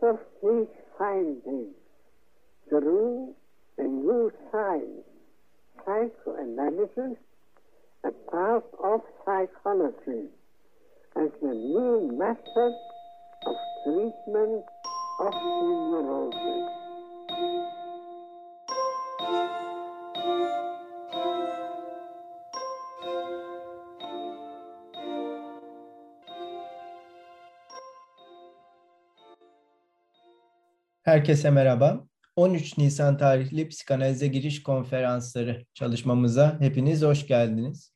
of these findings through a new science, psychoanalysis, a part of psychology, as a new method of treatment of neurosis. Herkese merhaba. 13 Nisan tarihli psikanalize giriş konferansları çalışmamıza hepiniz hoş geldiniz.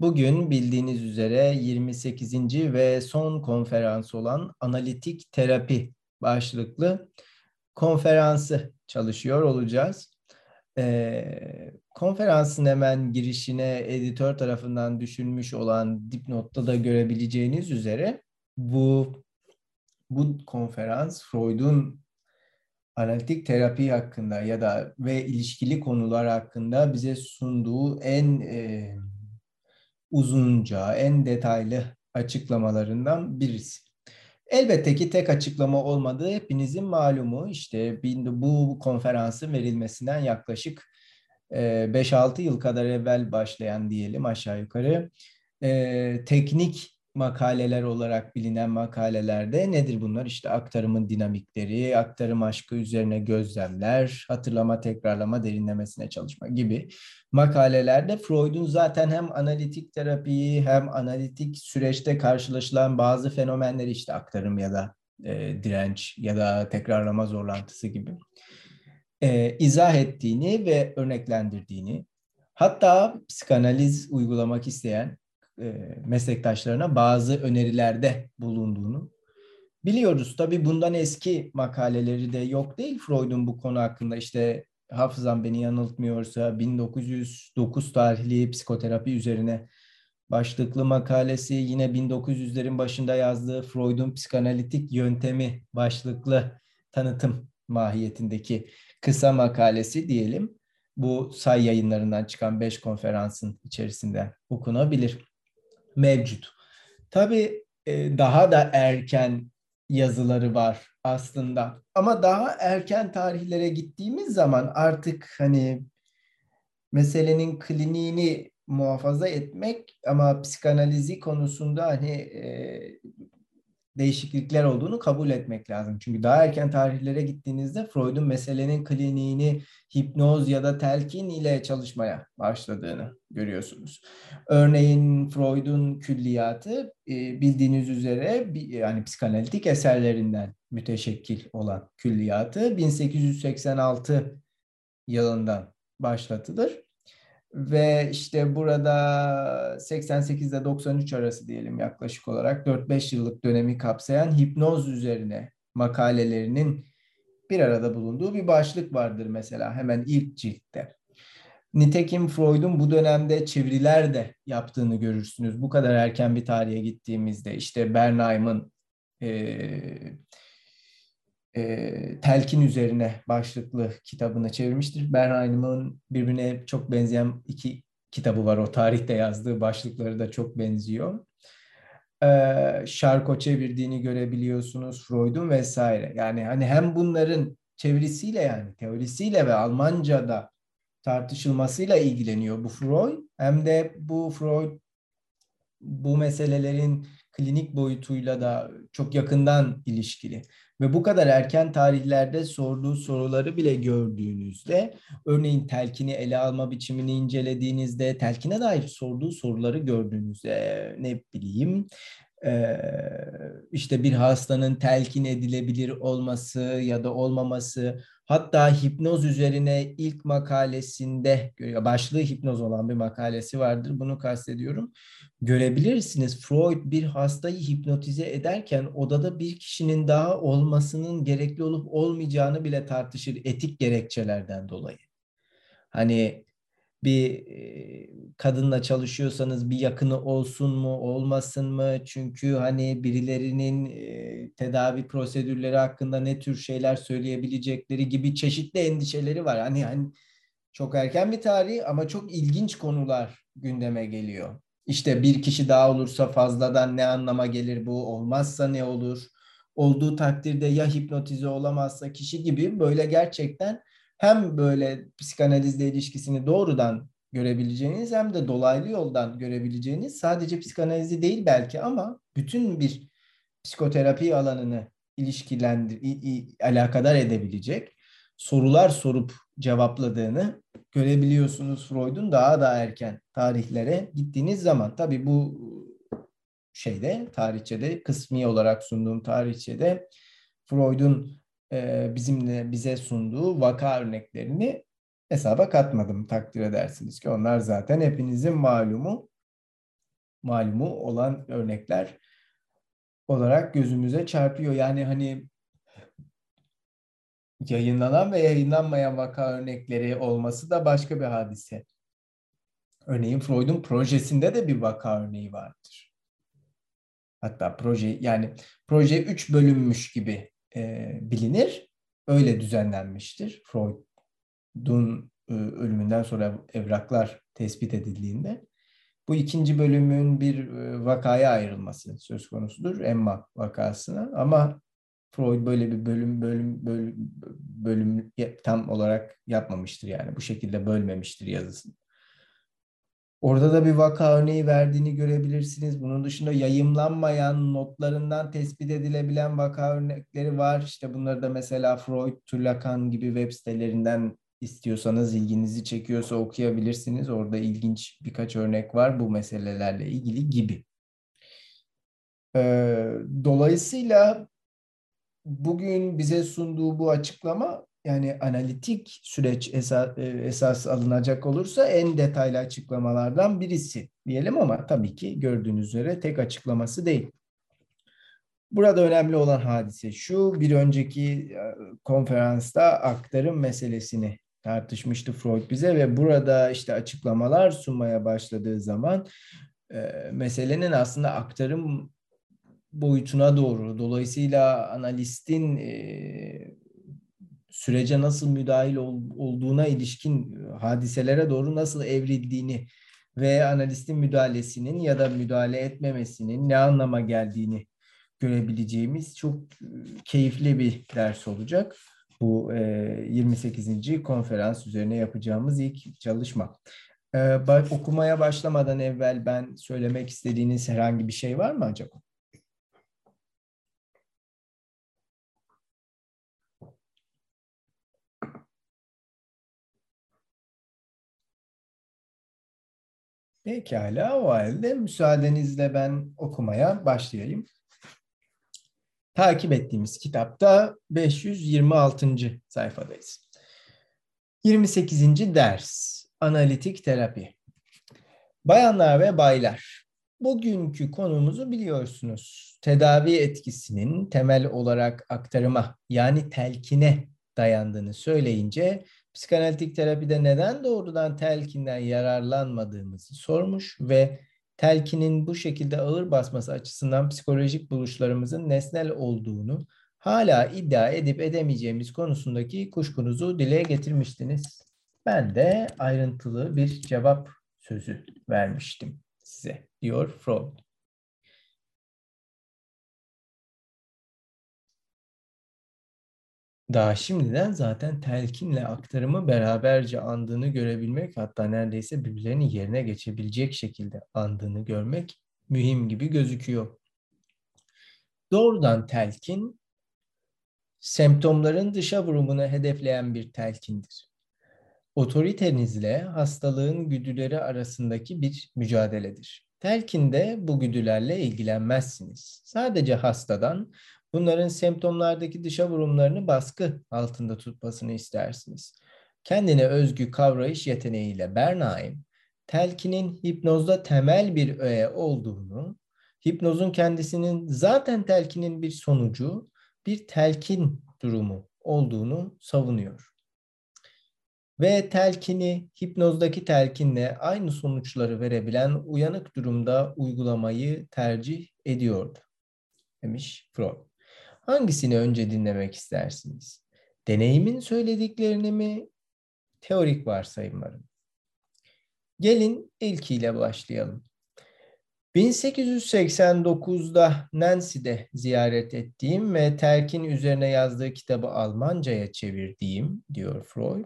Bugün bildiğiniz üzere 28. ve son konferans olan analitik terapi başlıklı konferansı çalışıyor olacağız. Ee, konferansın hemen girişine editör tarafından düşünmüş olan dipnotta da görebileceğiniz üzere bu bu konferans Freud'un analitik terapi hakkında ya da ve ilişkili konular hakkında bize sunduğu en e, uzunca, en detaylı açıklamalarından birisi. Elbette ki tek açıklama olmadığı hepinizin malumu. İşte bu konferansın verilmesinden yaklaşık 5-6 yıl kadar evvel başlayan diyelim aşağı yukarı teknik makaleler olarak bilinen makalelerde nedir bunlar? İşte aktarımın dinamikleri, aktarım aşkı üzerine gözlemler, hatırlama, tekrarlama, derinlemesine çalışma gibi makalelerde Freud'un zaten hem analitik terapiyi hem analitik süreçte karşılaşılan bazı fenomenleri işte aktarım ya da e, direnç ya da tekrarlama zorlantısı gibi e, izah ettiğini ve örneklendirdiğini hatta psikanaliz uygulamak isteyen e, meslektaşlarına bazı önerilerde bulunduğunu biliyoruz. Tabii bundan eski makaleleri de yok değil Freud'un bu konu hakkında. işte hafızam beni yanıltmıyorsa 1909 tarihli psikoterapi üzerine başlıklı makalesi yine 1900'lerin başında yazdığı Freud'un psikanalitik yöntemi başlıklı tanıtım mahiyetindeki kısa makalesi diyelim. Bu say yayınlarından çıkan 5 konferansın içerisinde okunabilir mevcut. Tabii e, daha da erken yazıları var aslında. Ama daha erken tarihlere gittiğimiz zaman artık hani meselenin kliniğini muhafaza etmek ama psikanalizi konusunda hani e, değişiklikler olduğunu kabul etmek lazım. Çünkü daha erken tarihlere gittiğinizde Freud'un meselenin kliniğini hipnoz ya da telkin ile çalışmaya başladığını görüyorsunuz. Örneğin Freud'un külliyatı e, bildiğiniz üzere yani psikanalitik eserlerinden müteşekkil olan külliyatı 1886 yılından başlatılır ve işte burada 88 ile 93 arası diyelim yaklaşık olarak 4-5 yıllık dönemi kapsayan hipnoz üzerine makalelerinin bir arada bulunduğu bir başlık vardır mesela hemen ilk ciltte. Nitekim Freud'un bu dönemde çeviriler de yaptığını görürsünüz. Bu kadar erken bir tarihe gittiğimizde işte Bernheim'ın e, e, telkin üzerine başlıklı kitabını çevirmiştir. Bernheim'ın birbirine çok benzeyen iki kitabı var. O tarihte yazdığı başlıkları da çok benziyor. E, Şarko çevirdiğini görebiliyorsunuz. Freud'un vesaire. Yani hani hem bunların çevirisiyle yani teorisiyle ve Almanca'da tartışılmasıyla ilgileniyor bu Freud. Hem de bu Freud bu meselelerin klinik boyutuyla da çok yakından ilişkili. Ve bu kadar erken tarihlerde sorduğu soruları bile gördüğünüzde, örneğin telkini ele alma biçimini incelediğinizde, telkine dair sorduğu soruları gördüğünüzde ne bileyim, işte bir hastanın telkin edilebilir olması ya da olmaması, hatta hipnoz üzerine ilk makalesinde, başlığı hipnoz olan bir makalesi vardır, bunu kastediyorum görebilirsiniz. Freud bir hastayı hipnotize ederken odada bir kişinin daha olmasının gerekli olup olmayacağını bile tartışır etik gerekçelerden dolayı. Hani bir kadınla çalışıyorsanız bir yakını olsun mu olmasın mı? Çünkü hani birilerinin tedavi prosedürleri hakkında ne tür şeyler söyleyebilecekleri gibi çeşitli endişeleri var. Hani hani çok erken bir tarih ama çok ilginç konular gündeme geliyor. İşte bir kişi daha olursa fazladan ne anlama gelir bu? Olmazsa ne olur? olduğu takdirde ya hipnotize olamazsa kişi gibi böyle gerçekten hem böyle psikanalizle ilişkisini doğrudan görebileceğiniz hem de dolaylı yoldan görebileceğiniz sadece psikanalizi değil belki ama bütün bir psikoterapi alanını ilişkilendir, alakadar edebilecek sorular sorup cevapladığını görebiliyorsunuz Freud'un daha da erken tarihlere gittiğiniz zaman. Tabii bu şeyde tarihçede kısmi olarak sunduğum tarihçede Freud'un e, bizimle bize sunduğu vaka örneklerini hesaba katmadım takdir edersiniz ki onlar zaten hepinizin malumu malumu olan örnekler olarak gözümüze çarpıyor. Yani hani yayınlanan ve yayınlanmayan vaka örnekleri olması da başka bir hadise. Örneğin Freud'un projesinde de bir vaka örneği vardır. Hatta proje yani proje üç bölünmüş gibi e, bilinir. Öyle düzenlenmiştir. Freud'un e, ölümünden sonra evraklar tespit edildiğinde. Bu ikinci bölümün bir e, vakaya ayrılması söz konusudur. Emma vakasına. Ama Freud böyle bir bölüm bölüm bölüm, bölüm tam olarak yapmamıştır yani. Bu şekilde bölmemiştir yazısını. Orada da bir vaka örneği verdiğini görebilirsiniz. Bunun dışında yayımlanmayan notlarından tespit edilebilen vaka örnekleri var. İşte bunları da mesela Freud, Tulakan gibi web sitelerinden istiyorsanız ilginizi çekiyorsa okuyabilirsiniz. Orada ilginç birkaç örnek var bu meselelerle ilgili gibi. Ee, dolayısıyla bugün bize sunduğu bu açıklama yani analitik süreç esas, e, esas alınacak olursa en detaylı açıklamalardan birisi diyelim ama tabii ki gördüğünüz üzere tek açıklaması değil. Burada önemli olan hadise şu, bir önceki e, konferansta aktarım meselesini tartışmıştı Freud bize ve burada işte açıklamalar sunmaya başladığı zaman e, meselenin aslında aktarım boyutuna doğru. Dolayısıyla analistin e, sürece nasıl müdahil ol, olduğuna ilişkin e, hadiselere doğru nasıl evrildiğini ve analistin müdahalesinin ya da müdahale etmemesinin ne anlama geldiğini görebileceğimiz çok e, keyifli bir ders olacak. Bu e, 28. konferans üzerine yapacağımız ilk çalışma. Okumaya başlamadan evvel ben söylemek istediğiniz herhangi bir şey var mı acaba? Pekala o halde müsaadenizle ben okumaya başlayayım. Takip ettiğimiz kitapta 526. sayfadayız. 28. ders Analitik terapi. Bayanlar ve baylar, bugünkü konumuzu biliyorsunuz. Tedavi etkisinin temel olarak aktarıma yani telkine dayandığını söyleyince psikanalitik terapide neden doğrudan telkinden yararlanmadığımızı sormuş ve telkinin bu şekilde ağır basması açısından psikolojik buluşlarımızın nesnel olduğunu hala iddia edip edemeyeceğimiz konusundaki kuşkunuzu dile getirmiştiniz. Ben de ayrıntılı bir cevap sözü vermiştim size, diyor Freud. Daha şimdiden zaten telkinle aktarımı beraberce andığını görebilmek hatta neredeyse birbirlerini yerine geçebilecek şekilde andığını görmek mühim gibi gözüküyor. Doğrudan telkin semptomların dışa vurumunu hedefleyen bir telkindir. Otoritenizle hastalığın güdüleri arasındaki bir mücadeledir. Telkinde bu güdülerle ilgilenmezsiniz. Sadece hastadan bunların semptomlardaki dışa vurumlarını baskı altında tutmasını istersiniz. Kendine özgü kavrayış yeteneğiyle Bernheim, telkinin hipnozda temel bir öğe olduğunu, hipnozun kendisinin zaten telkinin bir sonucu, bir telkin durumu olduğunu savunuyor. Ve telkini hipnozdaki telkinle aynı sonuçları verebilen uyanık durumda uygulamayı tercih ediyordu demiş Freud. Hangisini önce dinlemek istersiniz? Deneyimin söylediklerini mi? Teorik varsayımları mı? Gelin ilkiyle başlayalım. 1889'da Nancy'de ziyaret ettiğim ve terkin üzerine yazdığı kitabı Almanca'ya çevirdiğim diyor Freud.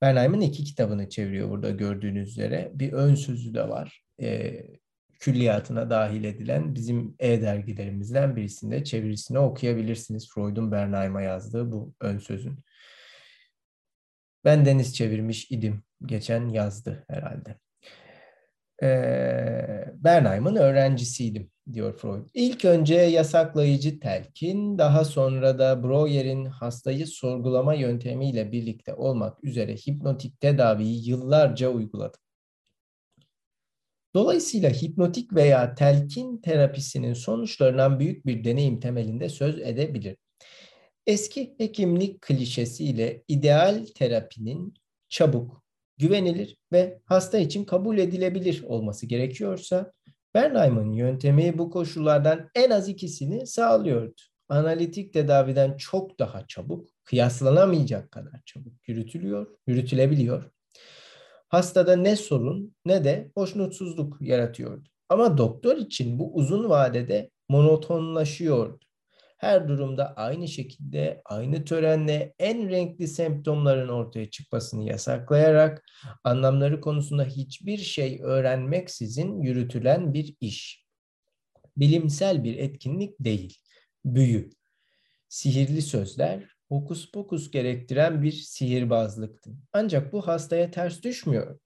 Bernheim'in iki kitabını çeviriyor burada gördüğünüz üzere. Bir ön sözü de var. E, külliyatına dahil edilen bizim e-dergilerimizden birisinde çevirisini okuyabilirsiniz. Freud'un Bernheim'a yazdığı bu ön sözün. Ben deniz çevirmiş idim. Geçen yazdı herhalde. Ee, Bernheim'ın öğrencisiydim diyor Freud. İlk önce yasaklayıcı telkin, daha sonra da Breuer'in hastayı sorgulama yöntemiyle birlikte olmak üzere hipnotik tedaviyi yıllarca uyguladım. Dolayısıyla hipnotik veya telkin terapisinin sonuçlarından büyük bir deneyim temelinde söz edebilir. Eski hekimlik klişesiyle ideal terapinin çabuk, güvenilir ve hasta için kabul edilebilir olması gerekiyorsa Bernheim'ın yöntemi bu koşullardan en az ikisini sağlıyordu. Analitik tedaviden çok daha çabuk, kıyaslanamayacak kadar çabuk yürütülüyor, yürütülebiliyor. Hastada ne sorun ne de hoşnutsuzluk yaratıyordu. Ama doktor için bu uzun vadede monotonlaşıyordu her durumda aynı şekilde, aynı törenle en renkli semptomların ortaya çıkmasını yasaklayarak anlamları konusunda hiçbir şey öğrenmeksizin yürütülen bir iş. Bilimsel bir etkinlik değil, büyü. Sihirli sözler, hokus pokus gerektiren bir sihirbazlıktı. Ancak bu hastaya ters düşmüyordu.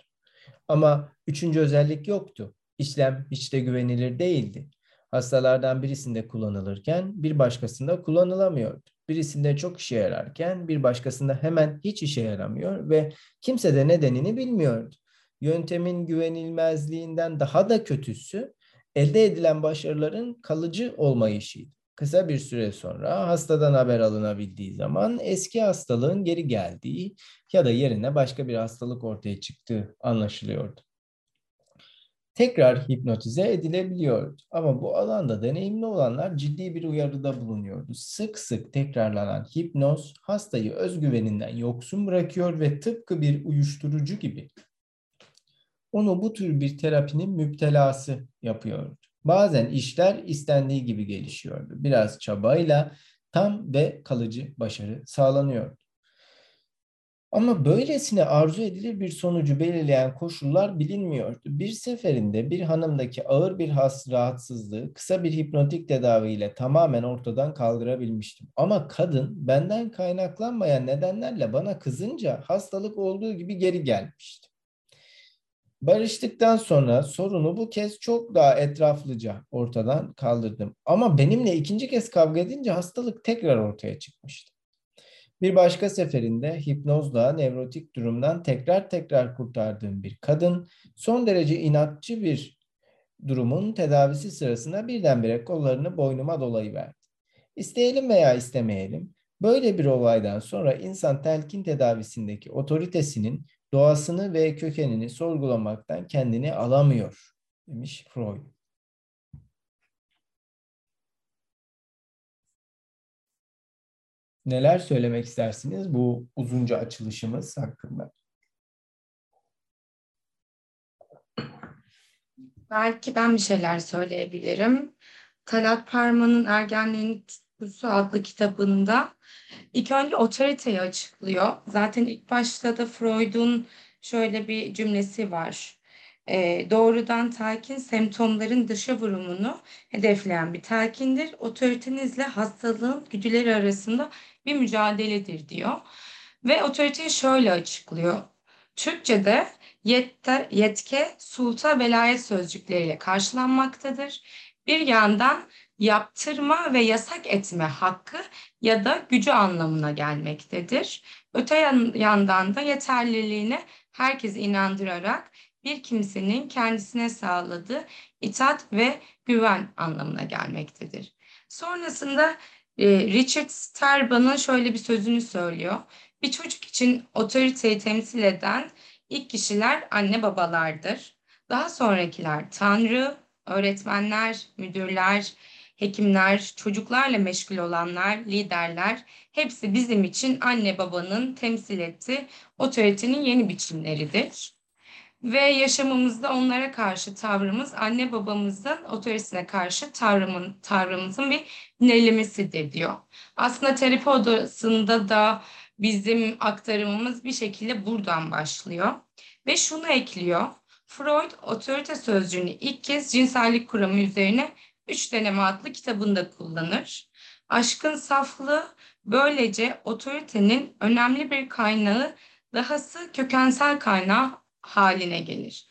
Ama üçüncü özellik yoktu. İşlem hiç de güvenilir değildi hastalardan birisinde kullanılırken bir başkasında kullanılamıyordu. Birisinde çok işe yararken bir başkasında hemen hiç işe yaramıyor ve kimse de nedenini bilmiyordu. Yöntemin güvenilmezliğinden daha da kötüsü elde edilen başarıların kalıcı olmayışıydı. Kısa bir süre sonra hastadan haber alınabildiği zaman eski hastalığın geri geldiği ya da yerine başka bir hastalık ortaya çıktığı anlaşılıyordu tekrar hipnotize edilebiliyordu. Ama bu alanda deneyimli olanlar ciddi bir uyarıda bulunuyordu. Sık sık tekrarlanan hipnoz hastayı özgüveninden yoksun bırakıyor ve tıpkı bir uyuşturucu gibi onu bu tür bir terapinin müptelası yapıyordu. Bazen işler istendiği gibi gelişiyordu. Biraz çabayla tam ve kalıcı başarı sağlanıyordu. Ama böylesine arzu edilir bir sonucu belirleyen koşullar bilinmiyordu. Bir seferinde bir hanımdaki ağır bir has rahatsızlığı kısa bir hipnotik tedaviyle tamamen ortadan kaldırabilmiştim. Ama kadın benden kaynaklanmayan nedenlerle bana kızınca hastalık olduğu gibi geri gelmişti. Barıştıktan sonra sorunu bu kez çok daha etraflıca ortadan kaldırdım. Ama benimle ikinci kez kavga edince hastalık tekrar ortaya çıkmıştı. Bir başka seferinde hipnozla nevrotik durumdan tekrar tekrar kurtardığım bir kadın son derece inatçı bir durumun tedavisi sırasında birdenbire kollarını boynuma dolayıverdi. İsteyelim veya istemeyelim böyle bir olaydan sonra insan telkin tedavisindeki otoritesinin doğasını ve kökenini sorgulamaktan kendini alamıyor demiş Freud. Neler söylemek istersiniz bu uzunca açılışımız hakkında? Belki ben bir şeyler söyleyebilirim. Talat Parman'ın Ergenliğin Tutkusu adlı kitabında ilk önce otoriteyi açıklıyor. Zaten ilk başta da Freud'un şöyle bir cümlesi var. E, doğrudan telkin semptomların dışa vurumunu hedefleyen bir telkindir. Otoritenizle hastalığın güdüleri arasında bir mücadeledir diyor. Ve otoriteyi şöyle açıklıyor. Türkçe'de yette, yetke, sulta, velayet sözcükleriyle karşılanmaktadır. Bir yandan yaptırma ve yasak etme hakkı ya da gücü anlamına gelmektedir. Öte yandan da yeterliliğine herkesi inandırarak bir kimsenin kendisine sağladığı itaat ve güven anlamına gelmektedir. Sonrasında ee, Richard Starban'ın şöyle bir sözünü söylüyor. Bir çocuk için otoriteyi temsil eden ilk kişiler anne babalardır. Daha sonrakiler tanrı, öğretmenler, müdürler, hekimler, çocuklarla meşgul olanlar, liderler hepsi bizim için anne babanın temsil ettiği otoritenin yeni biçimleridir. ve yaşamımızda onlara karşı tavrımız anne babamızın otoritesine karşı tavrımın, tavrımızın bir yönelimisidir diyor. Aslında terapi odasında da bizim aktarımımız bir şekilde buradan başlıyor. Ve şunu ekliyor. Freud otorite sözcüğünü ilk kez cinsellik kuramı üzerine Üç Deneme adlı kitabında kullanır. Aşkın saflığı böylece otoritenin önemli bir kaynağı dahası kökensel kaynağı haline gelir.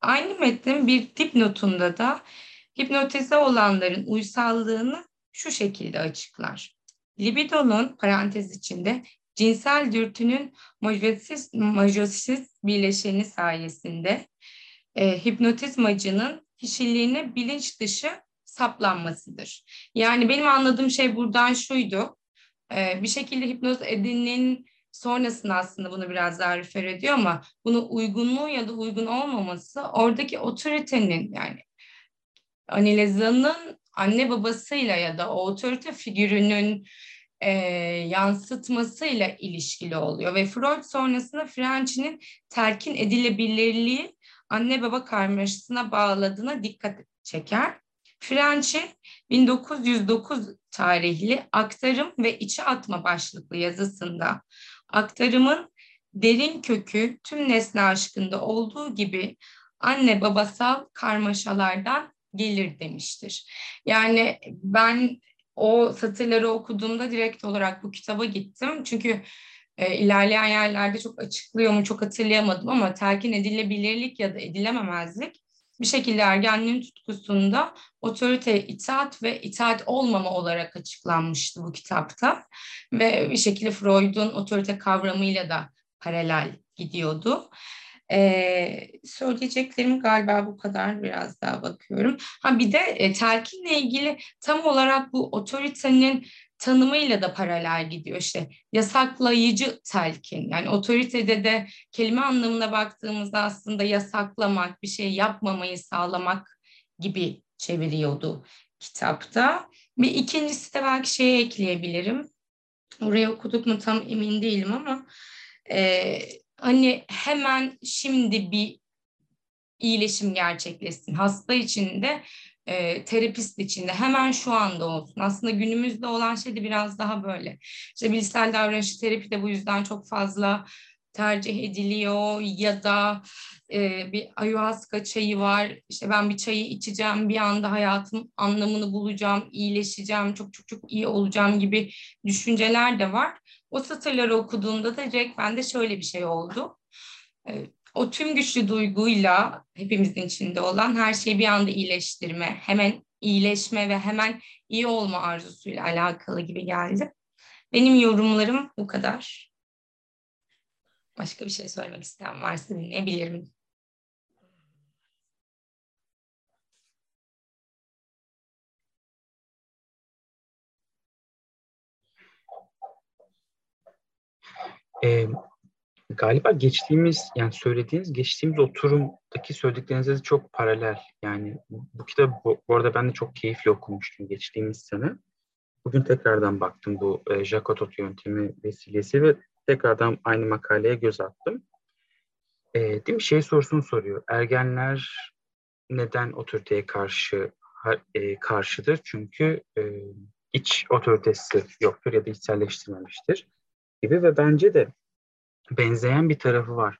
Aynı metnin bir dipnotunda da hipnotize olanların uysallığını şu şekilde açıklar. Libidonun parantez içinde cinsel dürtünün majosiz, majosiz birleşeni sayesinde e, hipnotizmacının kişiliğine bilinç dışı saplanmasıdır. Yani benim anladığım şey buradan şuydu. E, bir şekilde hipnoz edinin sonrasında aslında bunu biraz daha refer ediyor ama bunu uygunluğu ya da uygun olmaması oradaki otoritenin yani Anileza'nın anne babasıyla ya da o otorite figürünün e, yansıtmasıyla ilişkili oluyor ve Freud sonrasında Frenchy'nin telkin edilebilirliği anne baba karmaşasına bağladığına dikkat çeker. Frenchy 1909 tarihli Aktarım ve içi Atma başlıklı yazısında aktarımın derin kökü tüm nesne aşkında olduğu gibi anne babasal karmaşalardan gelir demiştir. Yani ben o satırları okuduğumda direkt olarak bu kitaba gittim. Çünkü e, ilerleyen yerlerde çok açıklıyor mu çok hatırlayamadım ama telkin edilebilirlik ya da edilememezlik bir şekilde ergenliğin tutkusunda otorite itaat ve itaat olmama olarak açıklanmıştı bu kitapta. Ve bir şekilde Freud'un otorite kavramıyla da paralel gidiyordu. Ee, söyleyeceklerim galiba bu kadar biraz daha bakıyorum. Ha bir de e, telkinle ilgili tam olarak bu otoritenin tanımıyla da paralel gidiyor işte yasaklayıcı telkin yani otoritede de kelime anlamına baktığımızda aslında yasaklamak bir şey yapmamayı sağlamak gibi çeviriyordu kitapta. Bir ikincisi de belki şeye ekleyebilirim. Oraya okuduk mu tam emin değilim ama e, hani hemen şimdi bir iyileşim gerçekleşsin. Hasta için de e, terapist içinde hemen şu anda olsun. Aslında günümüzde olan şey de biraz daha böyle. İşte bilişsel davranış terapi de bu yüzden çok fazla tercih ediliyor ya da e, bir ayahuasca çayı var. İşte ben bir çayı içeceğim, bir anda hayatın anlamını bulacağım, iyileşeceğim, çok çok çok iyi olacağım gibi düşünceler de var. O satırları okuduğumda da direkt bende şöyle bir şey oldu. E, o tüm güçlü duyguyla hepimizin içinde olan her şeyi bir anda iyileştirme, hemen iyileşme ve hemen iyi olma arzusuyla alakalı gibi geldi. Benim yorumlarım bu kadar. Başka bir şey söylemek isteyen varsa dinleyebilirim. Ee, galiba geçtiğimiz yani söylediğiniz geçtiğimiz oturumdaki söylediklerinize de çok paralel. Yani bu kitabı bu, bu arada ben de çok keyifli okumuştum geçtiğimiz sene. Bugün tekrardan baktım bu e, Jacotot yöntemi vesilesi ve tekrardan aynı makaleye göz attım. E, değil mi? Şey sorusunu soruyor. Ergenler neden otoriteye karşı e, karşıdır? Çünkü e, iç otoritesi yoktur ya da içselleştirmemiştir gibi ve bence de benzeyen bir tarafı var.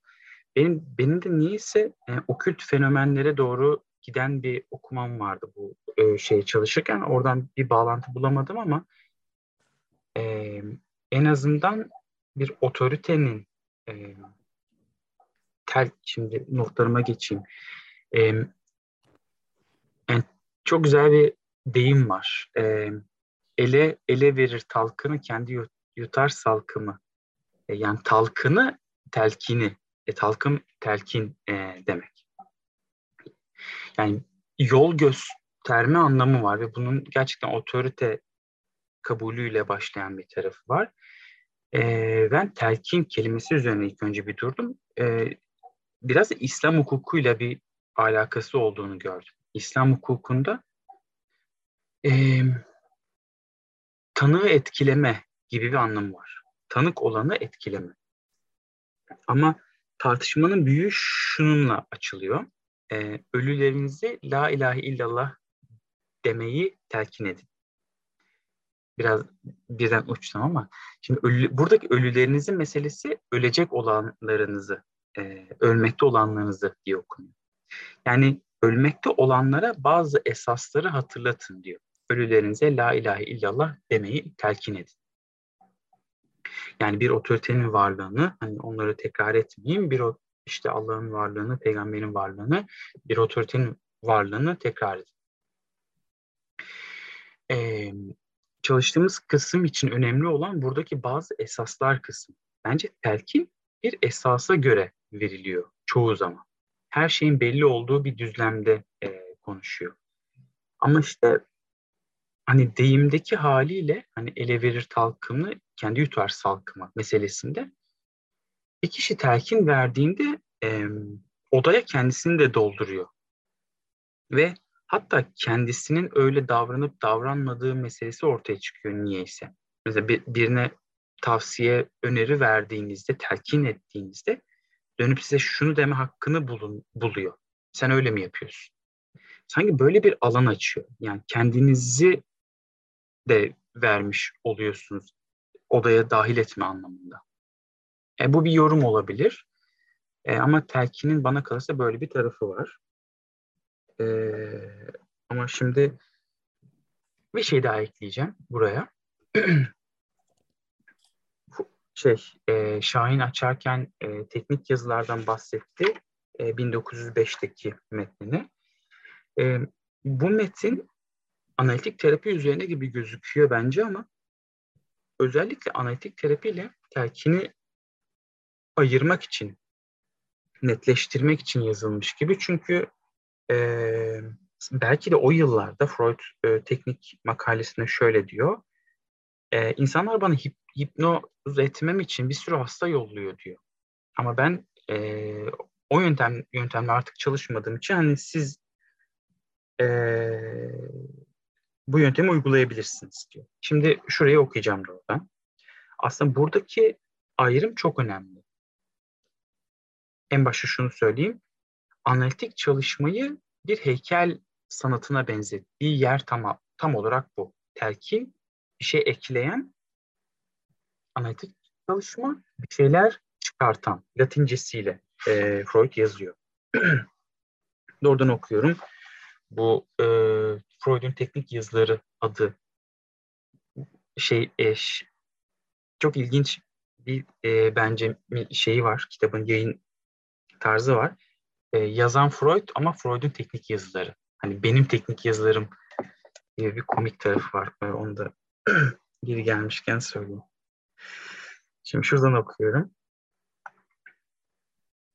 Benim benim de niyeyse e, okült fenomenlere doğru giden bir okumam vardı bu e, şey çalışırken. Oradan bir bağlantı bulamadım ama e, en azından bir otoritenin e, tel şimdi notlarıma geçeyim. E, yani çok güzel bir deyim var. E, ele ele verir talkını kendi yutar salkımı e, yani talkını, telkini, e, talkım telkin e, demek. Yani yol gösterme anlamı var ve bunun gerçekten otorite kabulüyle başlayan bir tarafı var. E, ben telkin kelimesi üzerine ilk önce bir durdum. E, biraz İslam hukukuyla bir alakası olduğunu gördüm. İslam hukukunda e, tanığı etkileme gibi bir anlamı var tanık olanı etkileme. Ama tartışmanın büyüğü şununla açılıyor. E, ölülerinizi la ilahe illallah demeyi telkin edin. Biraz birden uçtum ama şimdi ölü, buradaki ölülerinizin meselesi ölecek olanlarınızı, e, ölmekte olanlarınızı diye okunuyor. Yani ölmekte olanlara bazı esasları hatırlatın diyor. Ölülerinize la ilahe illallah demeyi telkin edin. Yani bir otoritenin varlığını, hani onları tekrar etmeyeyim, bir işte Allah'ın varlığını, peygamberin varlığını, bir otoritenin varlığını tekrar edin. Ee, çalıştığımız kısım için önemli olan buradaki bazı esaslar kısmı. Bence telkin bir esasa göre veriliyor çoğu zaman. Her şeyin belli olduğu bir düzlemde e, konuşuyor. Ama işte hani deyimdeki haliyle hani ele verir talkımını kendi yutar salkıma meselesinde bir kişi telkin verdiğinde e, odaya kendisini de dolduruyor. Ve hatta kendisinin öyle davranıp davranmadığı meselesi ortaya çıkıyor niyeyse. Mesela bir, birine tavsiye, öneri verdiğinizde, telkin ettiğinizde dönüp size şunu deme hakkını bulun, buluyor. Sen öyle mi yapıyorsun? Sanki böyle bir alan açıyor. Yani kendinizi de vermiş oluyorsunuz odaya dahil etme anlamında. E, bu bir yorum olabilir. E, ama telkinin bana kalırsa böyle bir tarafı var. E, ama şimdi bir şey daha ekleyeceğim buraya. şey, e, Şahin açarken e, teknik yazılardan bahsetti. E, 1905'teki metnini. E, bu metin analitik terapi üzerine gibi gözüküyor bence ama özellikle analitik terapiyle telkini ayırmak için, netleştirmek için yazılmış gibi. Çünkü e, belki de o yıllarda Freud e, teknik makalesinde şöyle diyor. E, insanlar bana hip, hipnoz etmem için bir sürü hasta yolluyor diyor. Ama ben e, o yöntem yöntemle artık çalışmadığım için hani siz e, bu yöntemi uygulayabilirsiniz diyor. Şimdi şurayı okuyacağım doğrudan. Aslında buradaki ayrım çok önemli. En başta şunu söyleyeyim. Analitik çalışmayı bir heykel sanatına benzettiği yer tam, tam olarak bu. Telkin, bir şey ekleyen analitik çalışma, bir şeyler çıkartan, latincesiyle e, Freud yazıyor. Doğrudan okuyorum. Bu e, Freud'un teknik yazıları adı şey eş çok ilginç bir e, bence şeyi var. Kitabın yayın tarzı var. E, yazan Freud ama Freud'un teknik yazıları. Hani benim teknik yazılarım diye bir komik tarafı var. E, onu da geri gelmişken söyleyeyim. Şimdi şuradan okuyorum.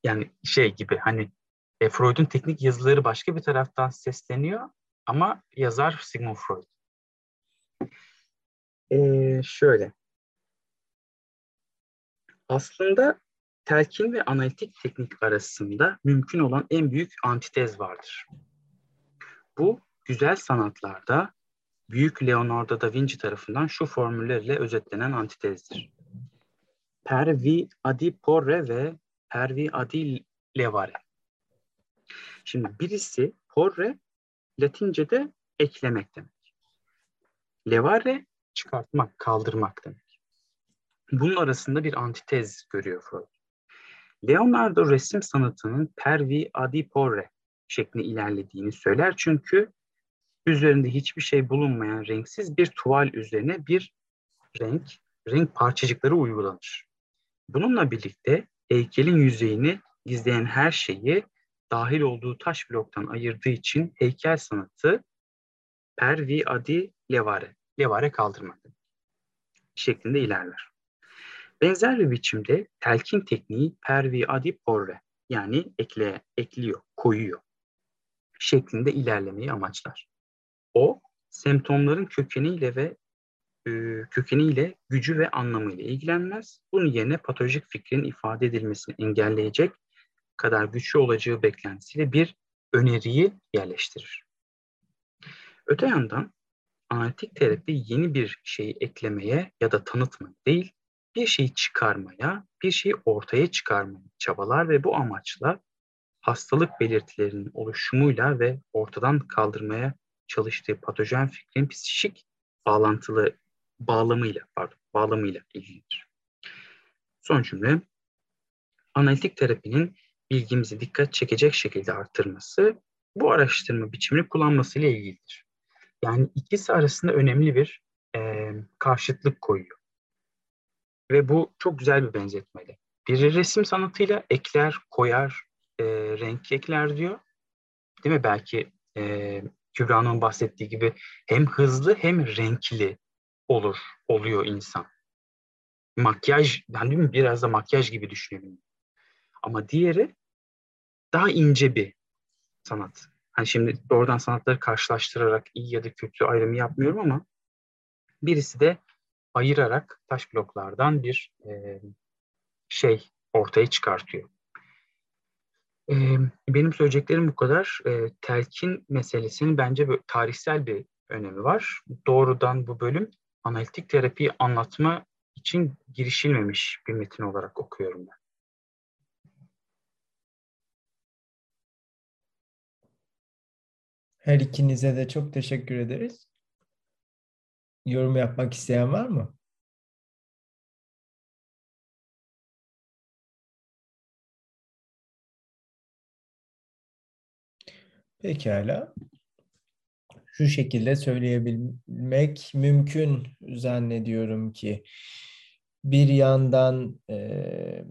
Yani şey gibi hani e, Freud'un teknik yazıları başka bir taraftan sesleniyor ama yazar Sigmund Freud. Ee, şöyle. Aslında telkin ve analitik teknik arasında mümkün olan en büyük antitez vardır. Bu güzel sanatlarda Büyük Leonardo da Vinci tarafından şu formüllerle özetlenen antitezdir. Per vi adi porre ve per vi adi levare. Şimdi birisi porre Latince'de eklemek demek. Levare çıkartmak, kaldırmak demek. Bunun arasında bir antitez görüyor Freud. Leonardo resim sanatının per vi adi porre şeklinde ilerlediğini söyler çünkü üzerinde hiçbir şey bulunmayan renksiz bir tuval üzerine bir renk, renk parçacıkları uygulanır. Bununla birlikte heykelin yüzeyini gizleyen her şeyi dahil olduğu taş bloktan ayırdığı için heykel sanatı per vi adi levare, levare kaldırmak şeklinde ilerler. Benzer bir biçimde telkin tekniği per vi adi porre yani ekle, ekliyor, koyuyor şeklinde ilerlemeyi amaçlar. O semptomların kökeniyle ve e, kökeniyle, gücü ve anlamıyla ilgilenmez. Bunun yerine patolojik fikrin ifade edilmesini engelleyecek kadar güçlü olacağı beklentisiyle bir öneriyi yerleştirir. Öte yandan analitik terapi yeni bir şeyi eklemeye ya da tanıtmak değil, bir şeyi çıkarmaya, bir şeyi ortaya çıkarmaya çabalar ve bu amaçla hastalık belirtilerinin oluşumuyla ve ortadan kaldırmaya çalıştığı patojen fikrin psikik bağlantılı bağlamıyla, pardon, bağlamıyla ilgilidir. Son cümle, analitik terapinin bilgimizi dikkat çekecek şekilde arttırması bu araştırma biçimini kullanmasıyla ilgilidir. Yani ikisi arasında önemli bir e, karşıtlık koyuyor. Ve bu çok güzel bir benzetmeli. Biri resim sanatıyla ekler, koyar, e, renk ekler diyor. Değil mi? Belki e, Kübra'nın bahsettiği gibi hem hızlı hem renkli olur, oluyor insan. Makyaj, yani değil mi? Biraz da makyaj gibi düşünelim. Ama diğeri daha ince bir sanat. Hani şimdi doğrudan sanatları karşılaştırarak iyi ya da kötü ayrımı yapmıyorum ama birisi de ayırarak taş bloklardan bir e, şey ortaya çıkartıyor. E, benim söyleyeceklerim bu kadar. E, telkin meselesinin bence böyle tarihsel bir önemi var. Doğrudan bu bölüm analitik terapiyi anlatma için girişilmemiş bir metin olarak okuyorum ben. Her ikinize de çok teşekkür ederiz. Yorum yapmak isteyen var mı? Pekala. Şu şekilde söyleyebilmek mümkün zannediyorum ki bir yandan e,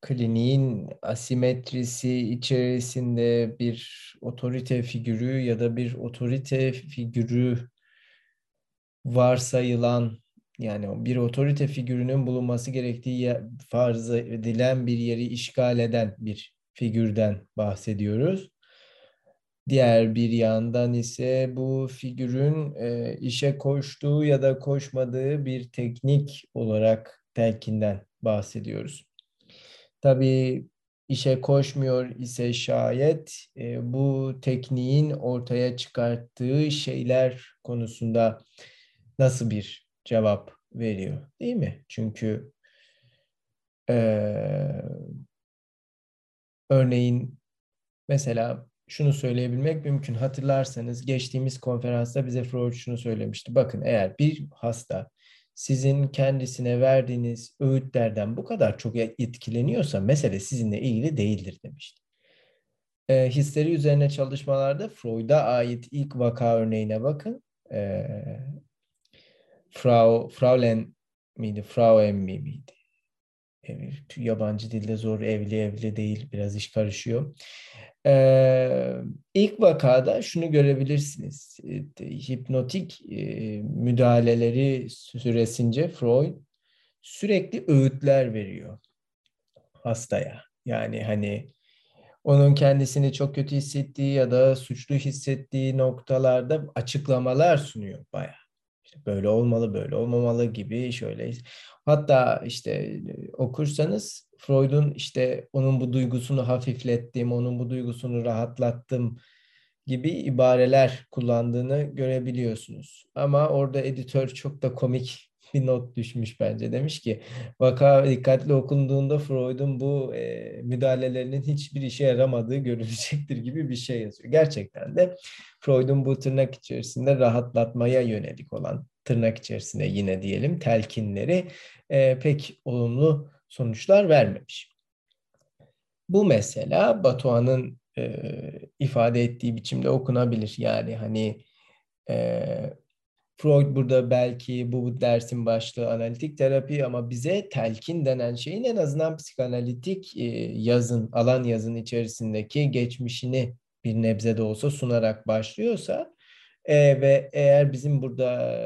kliniğin asimetrisi içerisinde bir otorite figürü ya da bir otorite figürü varsayılan yani bir otorite figürünün bulunması gerektiği farz edilen bir yeri işgal eden bir figürden bahsediyoruz. Diğer bir yandan ise bu figürün e, işe koştuğu ya da koşmadığı bir teknik olarak telkinden bahsediyoruz. Tabii işe koşmuyor ise şayet e, bu tekniğin ortaya çıkarttığı şeyler konusunda nasıl bir cevap veriyor değil mi? Çünkü e, örneğin mesela şunu söyleyebilmek mümkün. Hatırlarsanız geçtiğimiz konferansta bize Freud şunu söylemişti. Bakın eğer bir hasta sizin kendisine verdiğiniz öğütlerden bu kadar çok etkileniyorsa mesele sizinle ilgili değildir demişti. E, hisleri üzerine çalışmalarda Freud'a ait ilk vaka örneğine bakın. E, Frau, Fraulen miydi? Frau Emmi miydi? Yabancı dilde zor evli evli değil biraz iş karışıyor. Ee, ilk vakada şunu görebilirsiniz. Hipnotik e, müdahaleleri süresince Freud sürekli öğütler veriyor hastaya. Yani hani onun kendisini çok kötü hissettiği ya da suçlu hissettiği noktalarda açıklamalar sunuyor bayağı. Böyle olmalı, böyle olmamalı gibi şöyle. Hatta işte okursanız Freud'un işte onun bu duygusunu hafiflettim, onun bu duygusunu rahatlattım gibi ibareler kullandığını görebiliyorsunuz. Ama orada editör çok da komik bir not düşmüş bence. Demiş ki vaka dikkatli okunduğunda Freud'un bu e, müdahalelerinin hiçbir işe yaramadığı görülecektir gibi bir şey yazıyor. Gerçekten de Freud'un bu tırnak içerisinde rahatlatmaya yönelik olan tırnak içerisinde yine diyelim telkinleri e, pek olumlu sonuçlar vermemiş. Bu mesela Batuhan'ın e, ifade ettiği biçimde okunabilir. Yani hani e, Freud burada belki bu dersin başlığı analitik terapi ama bize telkin denen şeyin en azından psikanalitik e, yazın, alan yazın içerisindeki geçmişini bir nebze de olsa sunarak başlıyorsa e, ve eğer bizim burada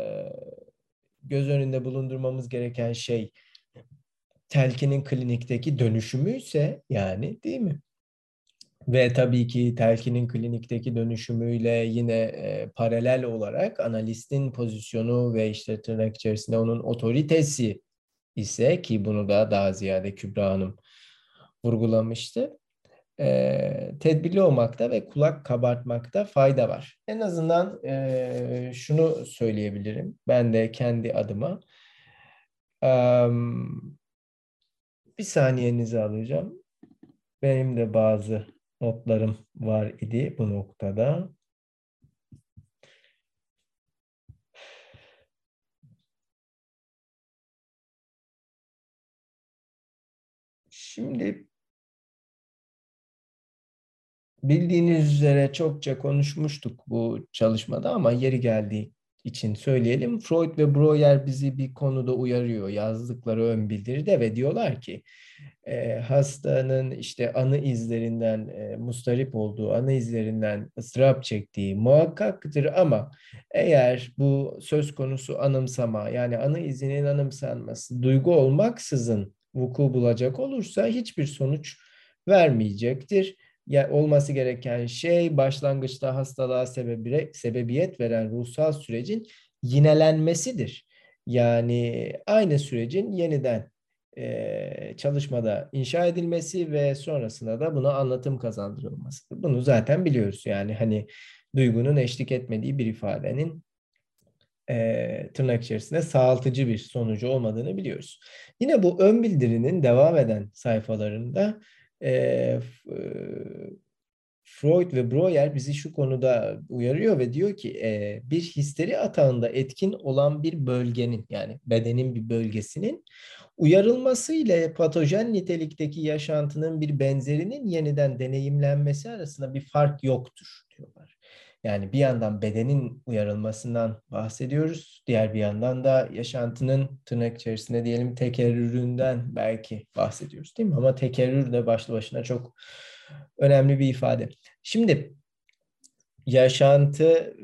göz önünde bulundurmamız gereken şey telkinin klinikteki dönüşümü ise yani değil mi? Ve tabii ki telkinin klinikteki dönüşümüyle yine e, paralel olarak analistin pozisyonu ve işte tırnak içerisinde onun otoritesi ise ki bunu da daha ziyade Kübra Hanım vurgulamıştı. E, tedbirli olmakta ve kulak kabartmakta fayda var. En azından e, şunu söyleyebilirim ben de kendi adıma Um, bir saniyenizi alacağım. Benim de bazı notlarım var idi bu noktada. Şimdi bildiğiniz üzere çokça konuşmuştuk bu çalışmada ama yeri geldiği için söyleyelim. Freud ve Breuer bizi bir konuda uyarıyor yazdıkları ön bildiride ve diyorlar ki e, hastanın işte anı izlerinden e, mustarip olduğu, anı izlerinden ıstırap çektiği muhakkaktır ama eğer bu söz konusu anımsama yani anı izinin anımsanması duygu olmaksızın vuku bulacak olursa hiçbir sonuç vermeyecektir. Olması gereken şey başlangıçta hastalığa sebebi, sebebiyet veren ruhsal sürecin yinelenmesidir. Yani aynı sürecin yeniden e, çalışmada inşa edilmesi ve sonrasında da buna anlatım kazandırılması. Bunu zaten biliyoruz. Yani hani duygunun eşlik etmediği bir ifadenin e, tırnak içerisinde sağaltıcı bir sonucu olmadığını biliyoruz. Yine bu ön bildirinin devam eden sayfalarında e, Freud ve Breuer bizi şu konuda uyarıyor ve diyor ki e, bir histeri atağında etkin olan bir bölgenin yani bedenin bir bölgesinin uyarılması ile patojen nitelikteki yaşantının bir benzerinin yeniden deneyimlenmesi arasında bir fark yoktur diyorlar. Yani bir yandan bedenin uyarılmasından bahsediyoruz. Diğer bir yandan da yaşantının tırnak içerisinde diyelim tekerrüründen belki bahsediyoruz değil mi? Ama tekerrür de başlı başına çok önemli bir ifade. Şimdi yaşantı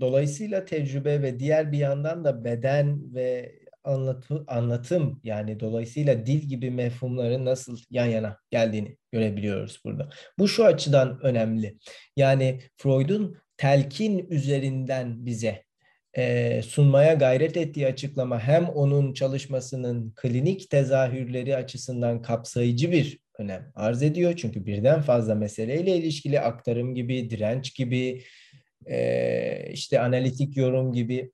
dolayısıyla tecrübe ve diğer bir yandan da beden ve anlatı, anlatım yani dolayısıyla dil gibi mefhumların nasıl yan yana geldiğini görebiliyoruz burada. Bu şu açıdan önemli. Yani Freud'un telkin üzerinden bize e, sunmaya gayret ettiği açıklama hem onun çalışmasının klinik tezahürleri açısından kapsayıcı bir önem arz ediyor. Çünkü birden fazla meseleyle ilişkili aktarım gibi, direnç gibi, e, işte analitik yorum gibi.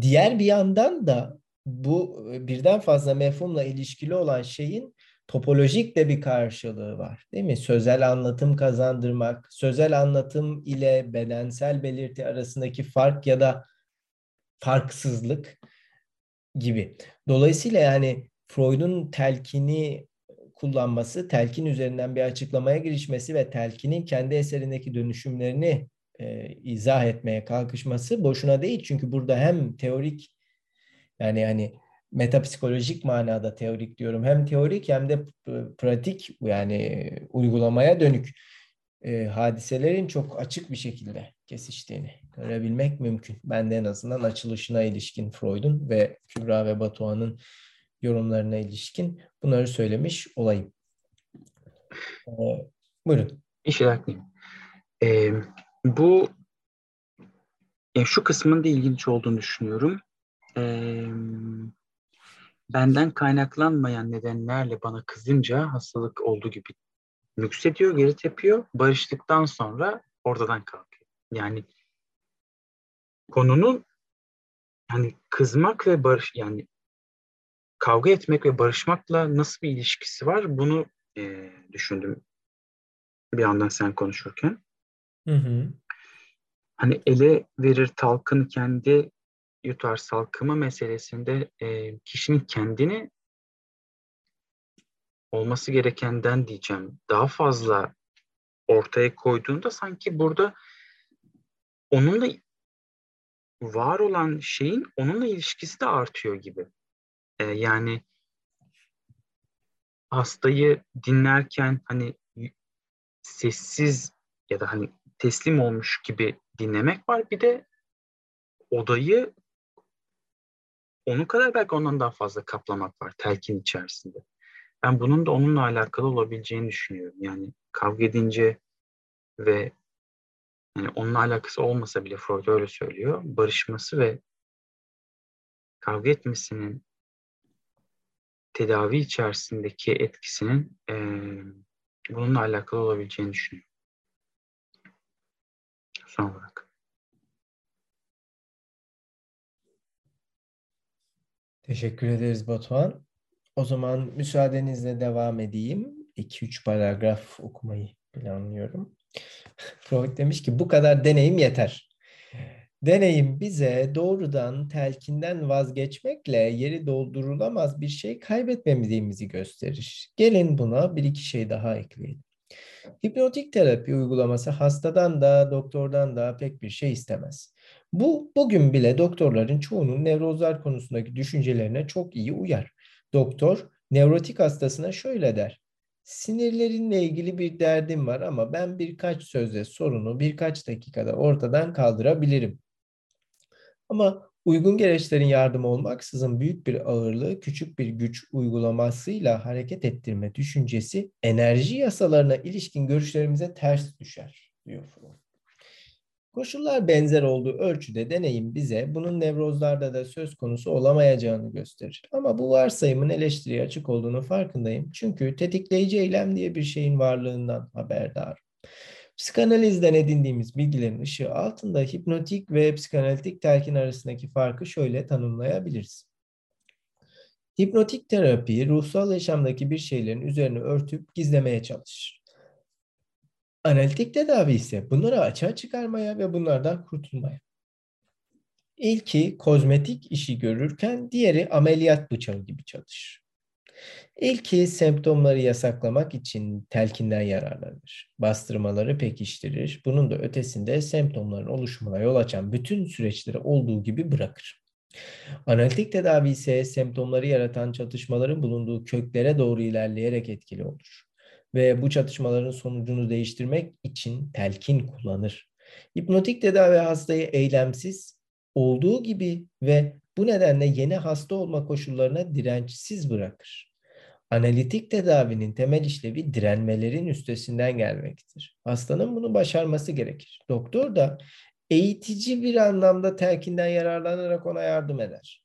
Diğer bir yandan da bu birden fazla mefhumla ilişkili olan şeyin topolojik de bir karşılığı var. Değil mi? Sözel anlatım kazandırmak, sözel anlatım ile bedensel belirti arasındaki fark ya da farksızlık gibi. Dolayısıyla yani Freud'un telkini kullanması, telkin üzerinden bir açıklamaya girişmesi ve telkinin kendi eserindeki dönüşümlerini e, izah etmeye kalkışması boşuna değil. Çünkü burada hem teorik yani hani metapsikolojik manada teorik diyorum. Hem teorik hem de pratik yani uygulamaya dönük e, hadiselerin çok açık bir şekilde kesiştiğini görebilmek mümkün. Ben de en azından açılışına ilişkin Freud'un ve Kübra ve Batuhan'ın yorumlarına ilişkin bunları söylemiş olayım. Ee, buyurun. İşe ee, bu yani şu kısmın da ilginç olduğunu düşünüyorum. Ee, benden kaynaklanmayan nedenlerle bana kızınca hastalık olduğu gibi nüksediyor, geri tepiyor. Barıştıktan sonra ortadan kalkıyor. Yani konunun hani kızmak ve barış yani kavga etmek ve barışmakla nasıl bir ilişkisi var bunu e, düşündüm bir yandan sen konuşurken. Hı hı. Hani ele verir talkın kendi yutar salkımı meselesinde e, kişinin kendini olması gerekenden diyeceğim daha fazla ortaya koyduğunda sanki burada onunla var olan şeyin onunla ilişkisi de artıyor gibi. E, yani hastayı dinlerken hani sessiz ya da hani teslim olmuş gibi dinlemek var. Bir de odayı onun kadar belki ondan daha fazla kaplamak var telkin içerisinde. Ben bunun da onunla alakalı olabileceğini düşünüyorum. Yani kavga edince ve yani onunla alakası olmasa bile Freud öyle söylüyor. Barışması ve kavga etmesinin tedavi içerisindeki etkisinin e, bununla alakalı olabileceğini düşünüyorum. Son olarak. Teşekkür ederiz Batuhan. O zaman müsaadenizle devam edeyim. 2-3 paragraf okumayı planlıyorum. Freud demiş ki bu kadar deneyim yeter. Deneyim bize doğrudan telkinden vazgeçmekle yeri doldurulamaz bir şey kaybetmemediğimizi gösterir. Gelin buna bir iki şey daha ekleyelim. Hipnotik terapi uygulaması hastadan da doktordan da pek bir şey istemez. Bu bugün bile doktorların çoğunun nevrozlar konusundaki düşüncelerine çok iyi uyar. Doktor nevrotik hastasına şöyle der. Sinirlerinle ilgili bir derdim var ama ben birkaç sözle sorunu birkaç dakikada ortadan kaldırabilirim. Ama uygun gereçlerin yardımı olmaksızın büyük bir ağırlığı küçük bir güç uygulamasıyla hareket ettirme düşüncesi enerji yasalarına ilişkin görüşlerimize ters düşer diyor Freud. Koşullar benzer olduğu ölçüde deneyim bize bunun nevrozlarda da söz konusu olamayacağını gösterir. Ama bu varsayımın eleştiriye açık olduğunu farkındayım. Çünkü tetikleyici eylem diye bir şeyin varlığından haberdar. Psikanalizden edindiğimiz bilgilerin ışığı altında hipnotik ve psikanalitik telkin arasındaki farkı şöyle tanımlayabiliriz. Hipnotik terapi ruhsal yaşamdaki bir şeylerin üzerine örtüp gizlemeye çalışır. Analitik tedavi ise bunları açığa çıkarmaya ve bunlardan kurtulmaya. İlki kozmetik işi görürken diğeri ameliyat bıçağı gibi çalışır. İlki semptomları yasaklamak için telkinden yararlanır. Bastırmaları pekiştirir. Bunun da ötesinde semptomların oluşumuna yol açan bütün süreçleri olduğu gibi bırakır. Analitik tedavi ise semptomları yaratan çatışmaların bulunduğu köklere doğru ilerleyerek etkili olur. Ve bu çatışmaların sonucunu değiştirmek için telkin kullanır. Hipnotik tedavi hastayı eylemsiz, olduğu gibi ve bu nedenle yeni hasta olma koşullarına dirençsiz bırakır. Analitik tedavinin temel işlevi direnmelerin üstesinden gelmektir. Hastanın bunu başarması gerekir. Doktor da eğitici bir anlamda telkinden yararlanarak ona yardım eder.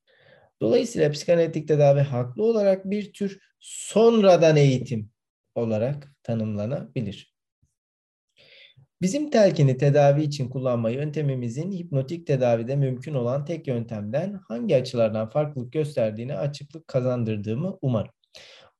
Dolayısıyla psikanalitik tedavi haklı olarak bir tür sonradan eğitim olarak tanımlanabilir. Bizim telkini tedavi için kullanma yöntemimizin hipnotik tedavide mümkün olan tek yöntemden hangi açılardan farklılık gösterdiğine açıklık kazandırdığımı umarım.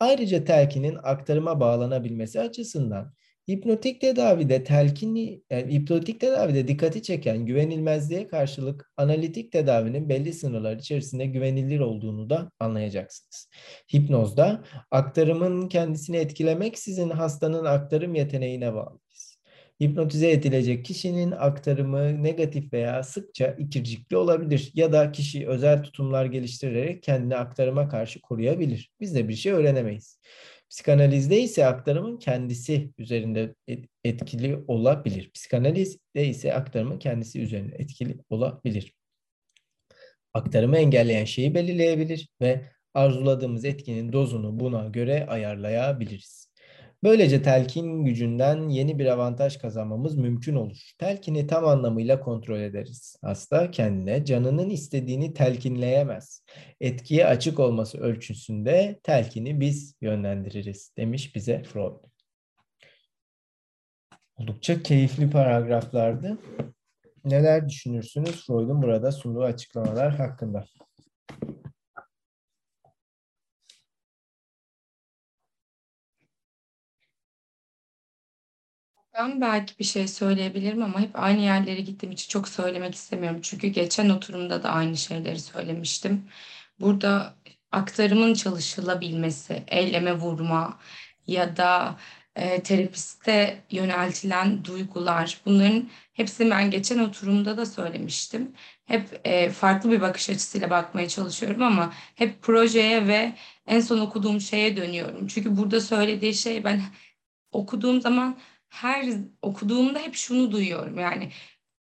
Ayrıca telkinin aktarıma bağlanabilmesi açısından hipnotik tedavide telkini, yani hipnotik tedavide dikkati çeken güvenilmezliğe karşılık analitik tedavinin belli sınırlar içerisinde güvenilir olduğunu da anlayacaksınız. Hipnozda aktarımın kendisini etkilemek sizin hastanın aktarım yeteneğine bağlıyız. Hipnotize edilecek kişinin aktarımı negatif veya sıkça ikircikli olabilir ya da kişi özel tutumlar geliştirerek kendini aktarıma karşı koruyabilir. Biz de bir şey öğrenemeyiz. Psikanalizde ise aktarımın kendisi üzerinde etkili olabilir. Psikanalizde ise aktarımın kendisi üzerinde etkili olabilir. Aktarımı engelleyen şeyi belirleyebilir ve arzuladığımız etkinin dozunu buna göre ayarlayabiliriz. Böylece telkin gücünden yeni bir avantaj kazanmamız mümkün olur. Telkini tam anlamıyla kontrol ederiz. Hasta kendine canının istediğini telkinleyemez. Etkiye açık olması ölçüsünde telkini biz yönlendiririz demiş bize Freud. Oldukça keyifli paragraflardı. Neler düşünürsünüz Freud'un burada sunduğu açıklamalar hakkında? Ben belki bir şey söyleyebilirim ama hep aynı yerlere gittiğim için çok söylemek istemiyorum. Çünkü geçen oturumda da aynı şeyleri söylemiştim. Burada aktarımın çalışılabilmesi, eyleme vurma ya da e, terapiste yöneltilen duygular bunların hepsini ben geçen oturumda da söylemiştim. Hep e, farklı bir bakış açısıyla bakmaya çalışıyorum ama hep projeye ve en son okuduğum şeye dönüyorum. Çünkü burada söylediği şey ben okuduğum zaman her okuduğumda hep şunu duyuyorum. Yani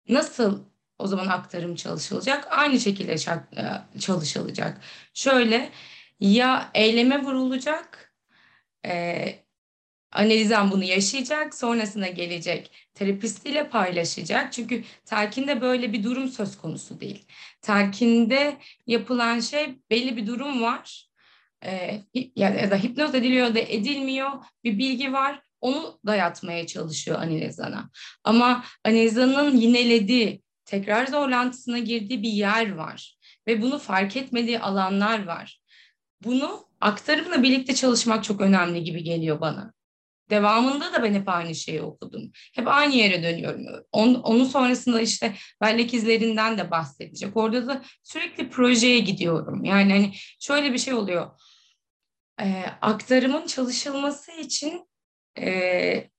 nasıl o zaman aktarım çalışılacak? Aynı şekilde e, çalışılacak. Şöyle ya eyleme vurulacak, e, analizan bunu yaşayacak, sonrasında gelecek terapistiyle paylaşacak. Çünkü telkinde böyle bir durum söz konusu değil. Telkinde yapılan şey belli bir durum var. E, ya da hipnoz ediliyor da edilmiyor bir bilgi var onu dayatmaya çalışıyor Anilezan'a. Ama Anilezan'ın yinelediği, tekrar zorlantısına girdiği bir yer var. ve bunu fark etmediği alanlar var. Bunu aktarımla birlikte çalışmak çok önemli gibi geliyor bana. Devamında da ben hep aynı şeyi okudum. Hep aynı yere dönüyorum. Onun, onun sonrasında işte bellek izlerinden de bahsedecek. Orada da sürekli projeye gidiyorum. Yani hani şöyle bir şey oluyor. Ee, aktarımın çalışılması için e,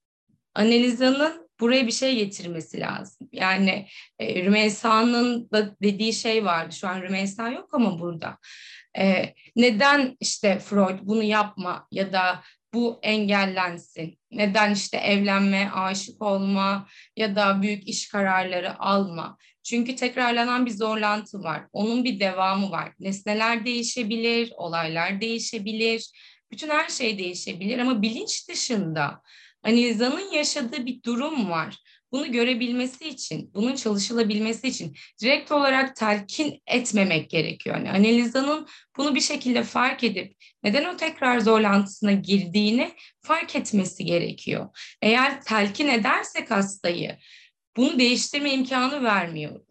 analizanın buraya bir şey getirmesi lazım. Yani e, Rümeysa'nın da dediği şey vardı. Şu an Rümeysa yok ama burada. E, neden işte Freud bunu yapma ya da bu engellensin? Neden işte evlenme, aşık olma ya da büyük iş kararları alma? Çünkü tekrarlanan bir zorlantı var. Onun bir devamı var. Nesneler değişebilir, olaylar değişebilir. Bütün her şey değişebilir ama bilinç dışında Analizanın yaşadığı bir durum var. Bunu görebilmesi için, bunun çalışılabilmesi için direkt olarak telkin etmemek gerekiyor. Yani analizanın bunu bir şekilde fark edip neden o tekrar zorlantısına girdiğini fark etmesi gerekiyor. Eğer telkin edersek hastayı bunu değiştirme imkanı vermiyoruz.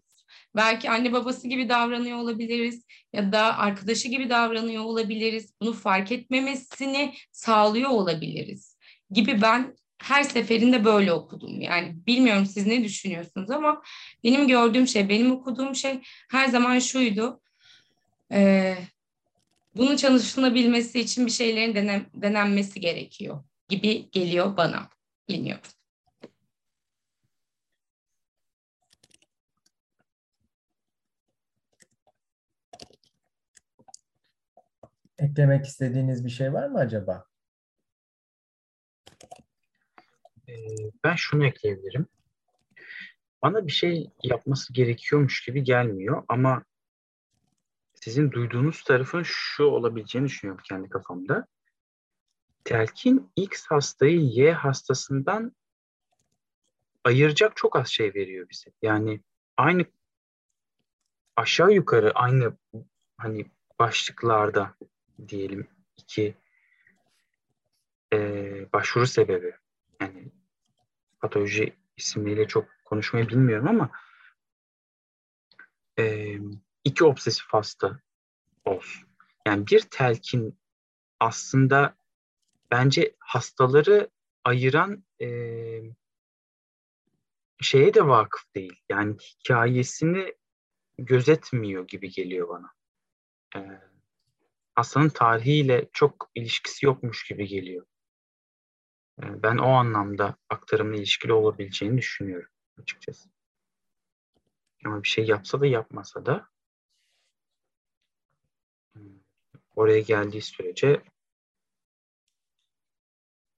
Belki anne babası gibi davranıyor olabiliriz ya da arkadaşı gibi davranıyor olabiliriz. Bunu fark etmemesini sağlıyor olabiliriz gibi ben her seferinde böyle okudum. Yani bilmiyorum siz ne düşünüyorsunuz ama benim gördüğüm şey, benim okuduğum şey her zaman şuydu. Ee, bunun çalışılabilmesi için bir şeylerin denem, denenmesi gerekiyor gibi geliyor bana. Bilmiyorum. Eklemek istediğiniz bir şey var mı acaba? Ee, ben şunu ekleyebilirim. Bana bir şey yapması gerekiyormuş gibi gelmiyor ama sizin duyduğunuz tarafın şu olabileceğini düşünüyorum kendi kafamda. Telkin X hastayı Y hastasından ayıracak çok az şey veriyor bize. Yani aynı aşağı yukarı aynı hani başlıklarda diyelim iki e, başvuru sebebi yani patoloji isimleriyle çok konuşmayı bilmiyorum ama e, iki obsesif hasta olsun. Yani bir telkin aslında bence hastaları ayıran e, şeye de vakıf değil. Yani hikayesini gözetmiyor gibi geliyor bana. E, hastanın tarihiyle çok ilişkisi yokmuş gibi geliyor. Ee, ben o anlamda aktarımla ilişkili olabileceğini düşünüyorum açıkçası. Ama bir şey yapsa da yapmasa da hmm, oraya geldiği sürece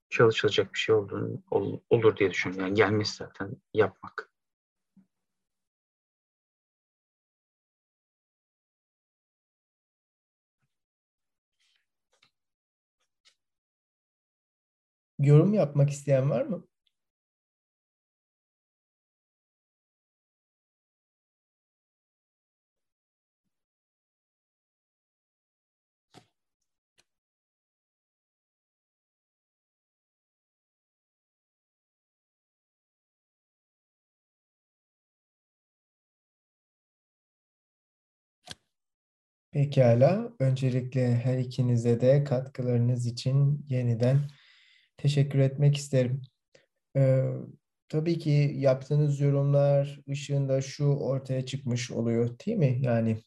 çalışılacak bir şey olduğunu, olur diye düşünüyorum. Yani gelmesi zaten yapmak. Yorum yapmak isteyen var mı? Pekala. Öncelikle her ikinize de katkılarınız için yeniden teşekkür etmek isterim. Ee, tabii ki yaptığınız yorumlar ışığında şu ortaya çıkmış oluyor değil mi? Yani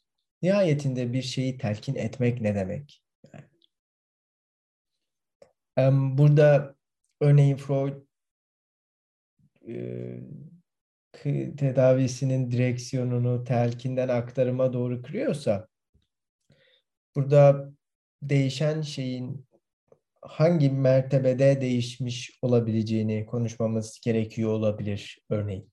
nihayetinde bir şeyi telkin etmek ne demek? Yani, burada örneğin Freud e, tedavisinin direksiyonunu telkinden aktarıma doğru kırıyorsa burada değişen şeyin hangi mertebede değişmiş olabileceğini konuşmamız gerekiyor olabilir örneğin.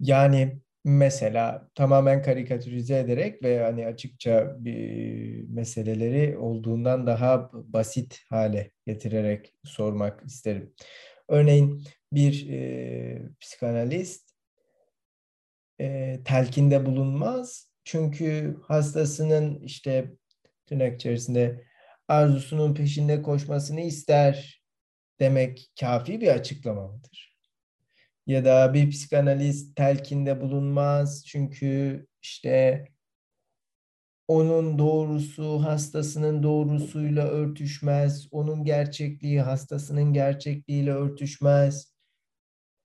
Yani mesela tamamen karikatürize ederek ve hani açıkça bir meseleleri olduğundan daha basit hale getirerek sormak isterim. Örneğin bir e, psikanalist e, telkinde bulunmaz çünkü hastasının işte tırnak içerisinde arzusunun peşinde koşmasını ister demek kafi bir açıklama mıdır? Ya da bir psikanalist telkinde bulunmaz çünkü işte onun doğrusu hastasının doğrusuyla örtüşmez, onun gerçekliği hastasının gerçekliğiyle örtüşmez,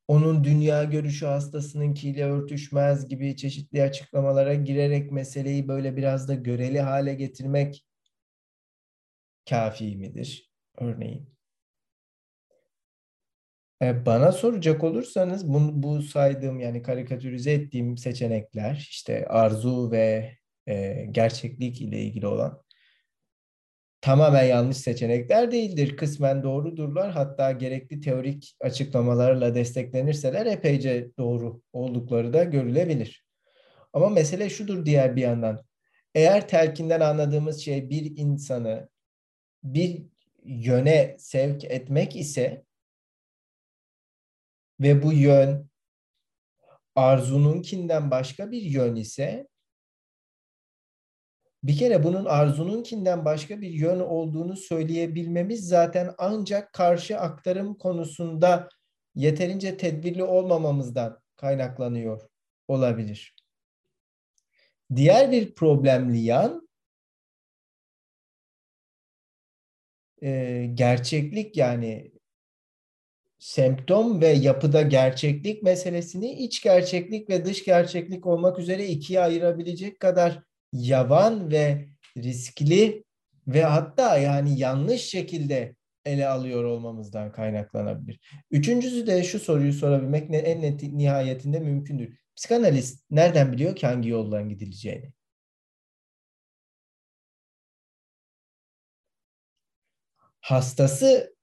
onun dünya görüşü hastasınınkiyle örtüşmez gibi çeşitli açıklamalara girerek meseleyi böyle biraz da göreli hale getirmek kafi midir örneğin? E, bana soracak olursanız bu, bu saydığım yani karikatürize ettiğim seçenekler işte arzu ve e, gerçeklik ile ilgili olan tamamen yanlış seçenekler değildir. Kısmen doğrudurlar. Hatta gerekli teorik açıklamalarla desteklenirseler epeyce doğru oldukları da görülebilir. Ama mesele şudur diğer bir yandan. Eğer telkinden anladığımız şey bir insanı bir yöne sevk etmek ise ve bu yön arzununkinden başka bir yön ise bir kere bunun arzununkinden başka bir yön olduğunu söyleyebilmemiz zaten ancak karşı aktarım konusunda yeterince tedbirli olmamamızdan kaynaklanıyor olabilir. Diğer bir problemli yan gerçeklik yani semptom ve yapıda gerçeklik meselesini iç gerçeklik ve dış gerçeklik olmak üzere ikiye ayırabilecek kadar yavan ve riskli ve hatta yani yanlış şekilde ele alıyor olmamızdan kaynaklanabilir. Üçüncüsü de şu soruyu sorabilmek en net, nihayetinde mümkündür. Psikanalist nereden biliyor ki hangi yoldan gidileceğini? Hastası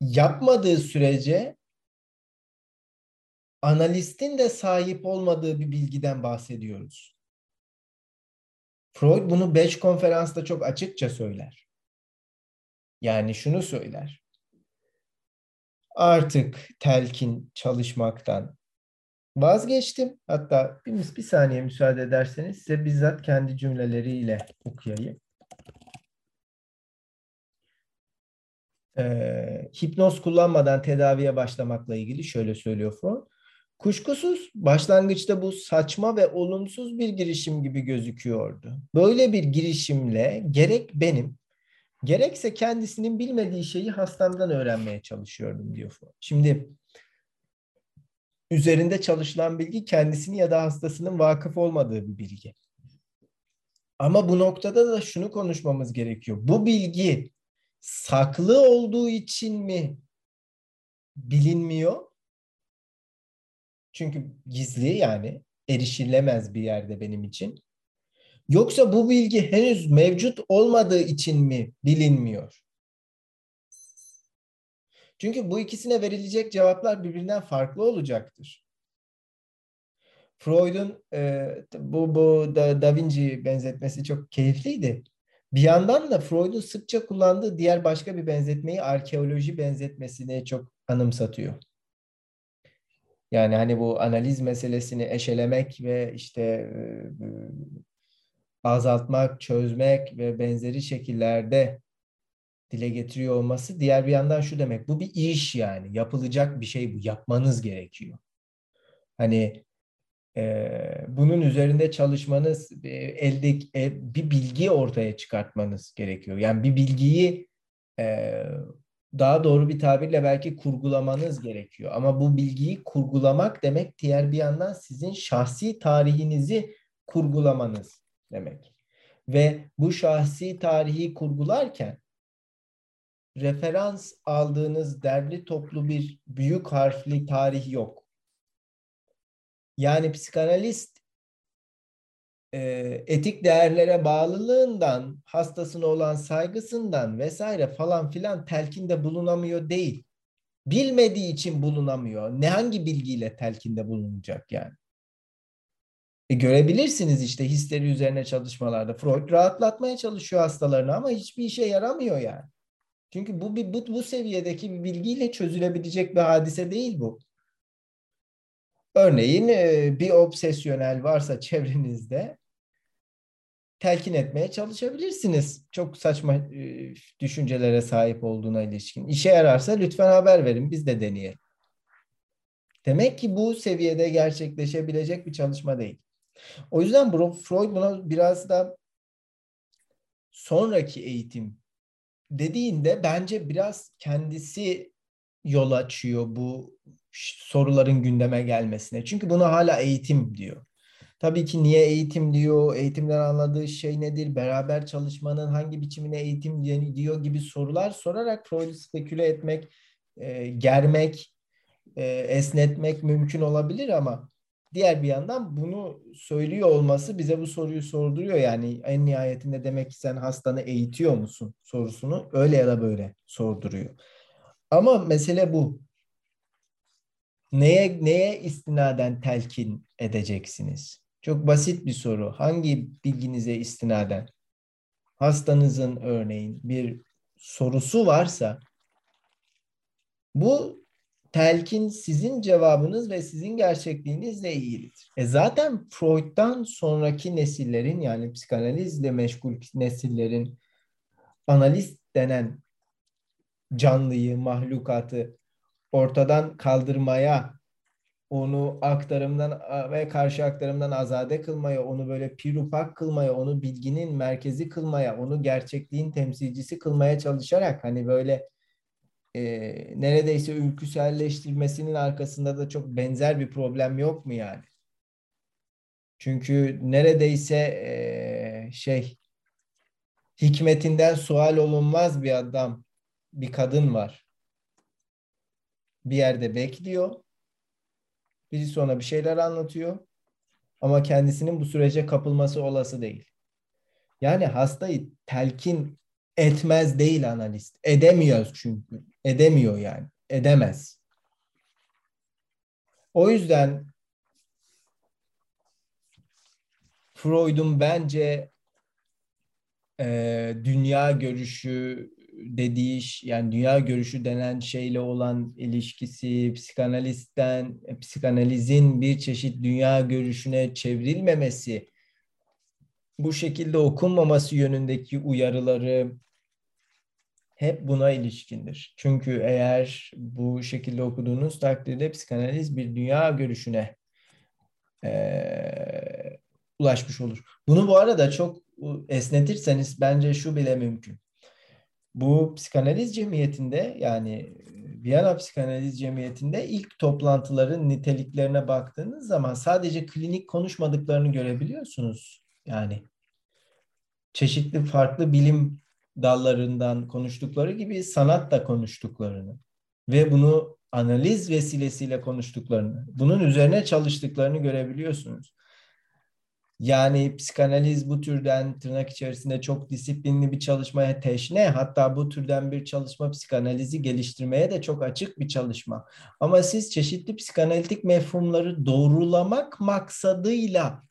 yapmadığı sürece analistin de sahip olmadığı bir bilgiden bahsediyoruz. Freud bunu Beş konferansta çok açıkça söyler. Yani şunu söyler. Artık telkin çalışmaktan vazgeçtim. Hatta bir, bir saniye müsaade ederseniz size bizzat kendi cümleleriyle okuyayım. Ee, hipnoz kullanmadan tedaviye başlamakla ilgili şöyle söylüyor Freud. Kuşkusuz başlangıçta bu saçma ve olumsuz bir girişim gibi gözüküyordu. Böyle bir girişimle gerek benim gerekse kendisinin bilmediği şeyi hastamdan öğrenmeye çalışıyordum diyor Freud. Şimdi üzerinde çalışılan bilgi kendisini ya da hastasının vakıf olmadığı bir bilgi. Ama bu noktada da şunu konuşmamız gerekiyor. Bu bilgi saklı olduğu için mi bilinmiyor? Çünkü gizli yani erişilemez bir yerde benim için. Yoksa bu bilgi henüz mevcut olmadığı için mi bilinmiyor? Çünkü bu ikisine verilecek cevaplar birbirinden farklı olacaktır. Freud'un e, bu, bu da, da Vinci benzetmesi çok keyifliydi. Bir yandan da Freud'un sıkça kullandığı diğer başka bir benzetmeyi arkeoloji benzetmesine çok anımsatıyor. Yani hani bu analiz meselesini eşelemek ve işte e, azaltmak, çözmek ve benzeri şekillerde dile getiriyor olması diğer bir yandan şu demek. Bu bir iş yani. Yapılacak bir şey bu. Yapmanız gerekiyor. Hani e, bunun üzerinde çalışmanız, e, elde e, bir bilgi ortaya çıkartmanız gerekiyor. Yani bir bilgiyi e, daha doğru bir tabirle belki kurgulamanız gerekiyor. Ama bu bilgiyi kurgulamak demek diğer bir yandan sizin şahsi tarihinizi kurgulamanız demek. Ve bu şahsi tarihi kurgularken referans aldığınız derli toplu bir büyük harfli tarih yok. Yani psikanalist e, etik değerlere bağlılığından, hastasına olan saygısından vesaire falan filan telkinde bulunamıyor değil. Bilmediği için bulunamıyor. Ne hangi bilgiyle telkinde bulunacak yani? E görebilirsiniz işte histeri üzerine çalışmalarda. Freud rahatlatmaya çalışıyor hastalarını ama hiçbir işe yaramıyor yani. Çünkü bu bir bu, bu seviyedeki bir bilgiyle çözülebilecek bir hadise değil bu. Örneğin bir obsesyonel varsa çevrenizde telkin etmeye çalışabilirsiniz. Çok saçma e, düşüncelere sahip olduğuna ilişkin. İşe yararsa lütfen haber verin biz de deneyelim. Demek ki bu seviyede gerçekleşebilecek bir çalışma değil. O yüzden Freud buna biraz da sonraki eğitim dediğinde bence biraz kendisi yol açıyor bu soruların gündeme gelmesine. Çünkü buna hala eğitim diyor. Tabii ki niye eğitim diyor, eğitimden anladığı şey nedir, beraber çalışmanın hangi biçimine eğitim diyor gibi sorular sorarak Freud'u speküle etmek, e, germek, e, esnetmek mümkün olabilir ama diğer bir yandan bunu söylüyor olması bize bu soruyu sorduruyor. Yani en nihayetinde demek ki sen hastanı eğitiyor musun sorusunu öyle ya da böyle sorduruyor. Ama mesele bu. Neye neye istinaden telkin edeceksiniz? Çok basit bir soru. Hangi bilginize istinaden? Hastanızın örneğin bir sorusu varsa bu telkin sizin cevabınız ve sizin gerçekliğinizle ilgilidir. E zaten Freud'dan sonraki nesillerin yani psikanalizle meşgul nesillerin analiz denen canlıyı, mahlukatı ortadan kaldırmaya onu aktarımdan ve karşı aktarımdan azade kılmaya, onu böyle pirupak kılmaya, onu bilginin merkezi kılmaya, onu gerçekliğin temsilcisi kılmaya çalışarak hani böyle e, neredeyse ülküselleştirmesinin arkasında da çok benzer bir problem yok mu yani? Çünkü neredeyse e, şey hikmetinden sual olunmaz bir adam, bir kadın var. Bir yerde bekliyor Birisi ona bir şeyler anlatıyor ama kendisinin bu sürece kapılması olası değil. Yani hastayı telkin etmez değil analist. Edemiyor çünkü. Edemiyor yani. Edemez. O yüzden Freud'un bence e, dünya görüşü dediği yani dünya görüşü denen şeyle olan ilişkisi, psikanalistten, psikanalizin bir çeşit dünya görüşüne çevrilmemesi, bu şekilde okunmaması yönündeki uyarıları hep buna ilişkindir. Çünkü eğer bu şekilde okuduğunuz takdirde psikanaliz bir dünya görüşüne e, ulaşmış olur. Bunu bu arada çok esnetirseniz bence şu bile mümkün bu psikanaliz cemiyetinde yani Viyana Psikanaliz Cemiyeti'nde ilk toplantıların niteliklerine baktığınız zaman sadece klinik konuşmadıklarını görebiliyorsunuz. Yani çeşitli farklı bilim dallarından konuştukları gibi sanat da konuştuklarını ve bunu analiz vesilesiyle konuştuklarını, bunun üzerine çalıştıklarını görebiliyorsunuz. Yani psikanaliz bu türden tırnak içerisinde çok disiplinli bir çalışmaya teşne. Hatta bu türden bir çalışma psikanalizi geliştirmeye de çok açık bir çalışma. Ama siz çeşitli psikanalitik mefhumları doğrulamak maksadıyla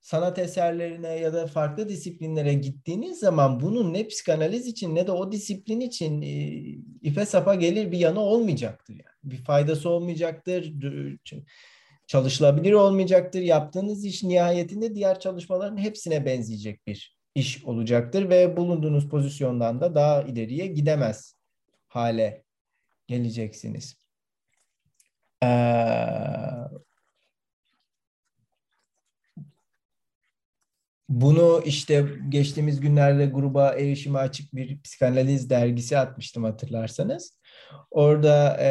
sanat eserlerine ya da farklı disiplinlere gittiğiniz zaman bunun ne psikanaliz için ne de o disiplin için e, ipe sapa gelir bir yanı olmayacaktır. Yani. Bir faydası olmayacaktır çalışılabilir olmayacaktır. Yaptığınız iş nihayetinde diğer çalışmaların hepsine benzeyecek bir iş olacaktır ve bulunduğunuz pozisyondan da daha ileriye gidemez hale geleceksiniz. Ee, bunu işte geçtiğimiz günlerde gruba erişime açık bir psikanaliz dergisi atmıştım hatırlarsanız. Orada e,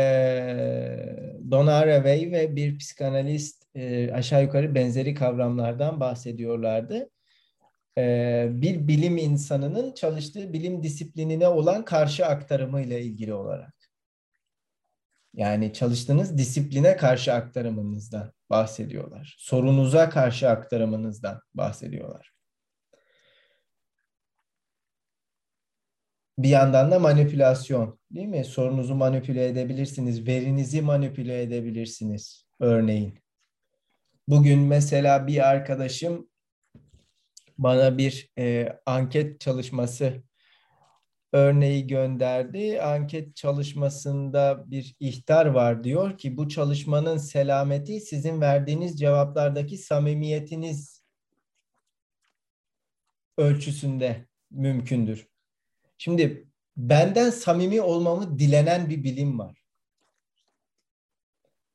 Donna Haraway ve bir psikanalist e, aşağı yukarı benzeri kavramlardan bahsediyorlardı. E, bir bilim insanının çalıştığı bilim disiplinine olan karşı aktarımı ile ilgili olarak. Yani çalıştığınız disipline karşı aktarımınızdan bahsediyorlar. Sorunuza karşı aktarımınızdan bahsediyorlar. Bir yandan da manipülasyon değil mi? Sorunuzu manipüle edebilirsiniz, verinizi manipüle edebilirsiniz örneğin. Bugün mesela bir arkadaşım bana bir e, anket çalışması örneği gönderdi. Anket çalışmasında bir ihtar var diyor ki bu çalışmanın selameti sizin verdiğiniz cevaplardaki samimiyetiniz ölçüsünde mümkündür. Şimdi benden samimi olmamı dilenen bir bilim var.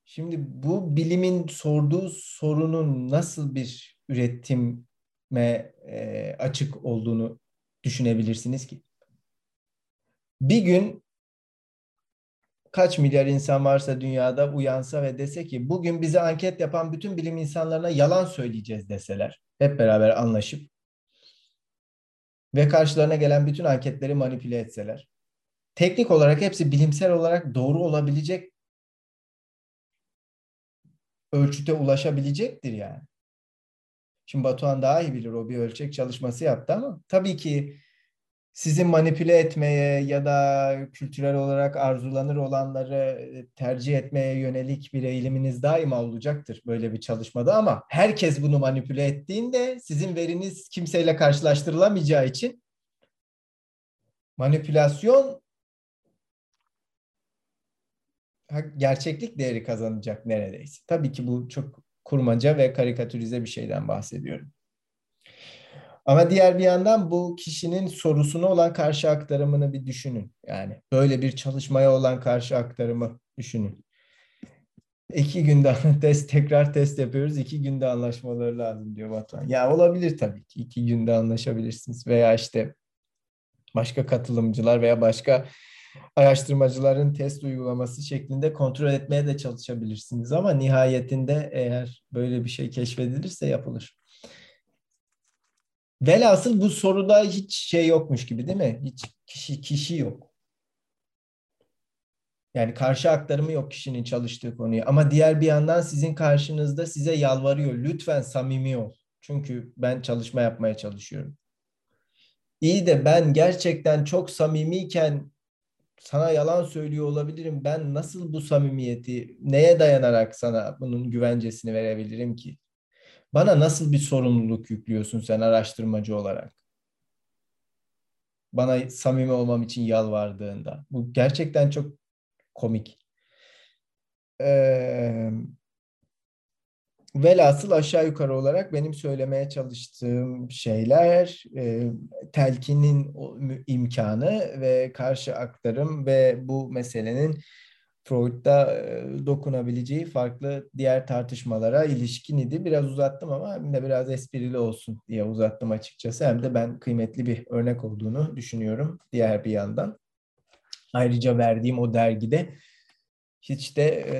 Şimdi bu bilimin sorduğu sorunun nasıl bir üretime e, açık olduğunu düşünebilirsiniz ki? Bir gün kaç milyar insan varsa dünyada uyansa ve dese ki bugün bize anket yapan bütün bilim insanlarına yalan söyleyeceğiz deseler. Hep beraber anlaşıp ve karşılarına gelen bütün anketleri manipüle etseler. Teknik olarak hepsi bilimsel olarak doğru olabilecek ölçüte ulaşabilecektir yani. Şimdi Batuhan daha iyi bilir o bir ölçek çalışması yaptı ama tabii ki sizi manipüle etmeye ya da kültürel olarak arzulanır olanları tercih etmeye yönelik bir eğiliminiz daima olacaktır böyle bir çalışmada ama herkes bunu manipüle ettiğinde sizin veriniz kimseyle karşılaştırılamayacağı için manipülasyon gerçeklik değeri kazanacak neredeyse. Tabii ki bu çok kurmaca ve karikatürize bir şeyden bahsediyorum. Ama diğer bir yandan bu kişinin sorusuna olan karşı aktarımını bir düşünün. Yani böyle bir çalışmaya olan karşı aktarımı düşünün. İki günde test tekrar test yapıyoruz. İki günde anlaşmaları lazım diyor Batuhan. Ya olabilir tabii ki. İki günde anlaşabilirsiniz. Veya işte başka katılımcılar veya başka araştırmacıların test uygulaması şeklinde kontrol etmeye de çalışabilirsiniz. Ama nihayetinde eğer böyle bir şey keşfedilirse yapılır. Velhasıl bu soruda hiç şey yokmuş gibi değil mi? Hiç kişi kişi yok. Yani karşı aktarımı yok kişinin çalıştığı konuya. Ama diğer bir yandan sizin karşınızda size yalvarıyor. Lütfen samimi ol. Çünkü ben çalışma yapmaya çalışıyorum. İyi de ben gerçekten çok samimiyken sana yalan söylüyor olabilirim. Ben nasıl bu samimiyeti neye dayanarak sana bunun güvencesini verebilirim ki? Bana nasıl bir sorumluluk yüklüyorsun sen araştırmacı olarak? Bana samimi olmam için yalvardığında. Bu gerçekten çok komik. Ee, velhasıl aşağı yukarı olarak benim söylemeye çalıştığım şeyler e, telkinin imkanı ve karşı aktarım ve bu meselenin Freud'da dokunabileceği farklı diğer tartışmalara ilişkin idi. Biraz uzattım ama hem de biraz esprili olsun diye uzattım açıkçası. Hem de ben kıymetli bir örnek olduğunu düşünüyorum diğer bir yandan. Ayrıca verdiğim o dergide hiç de e,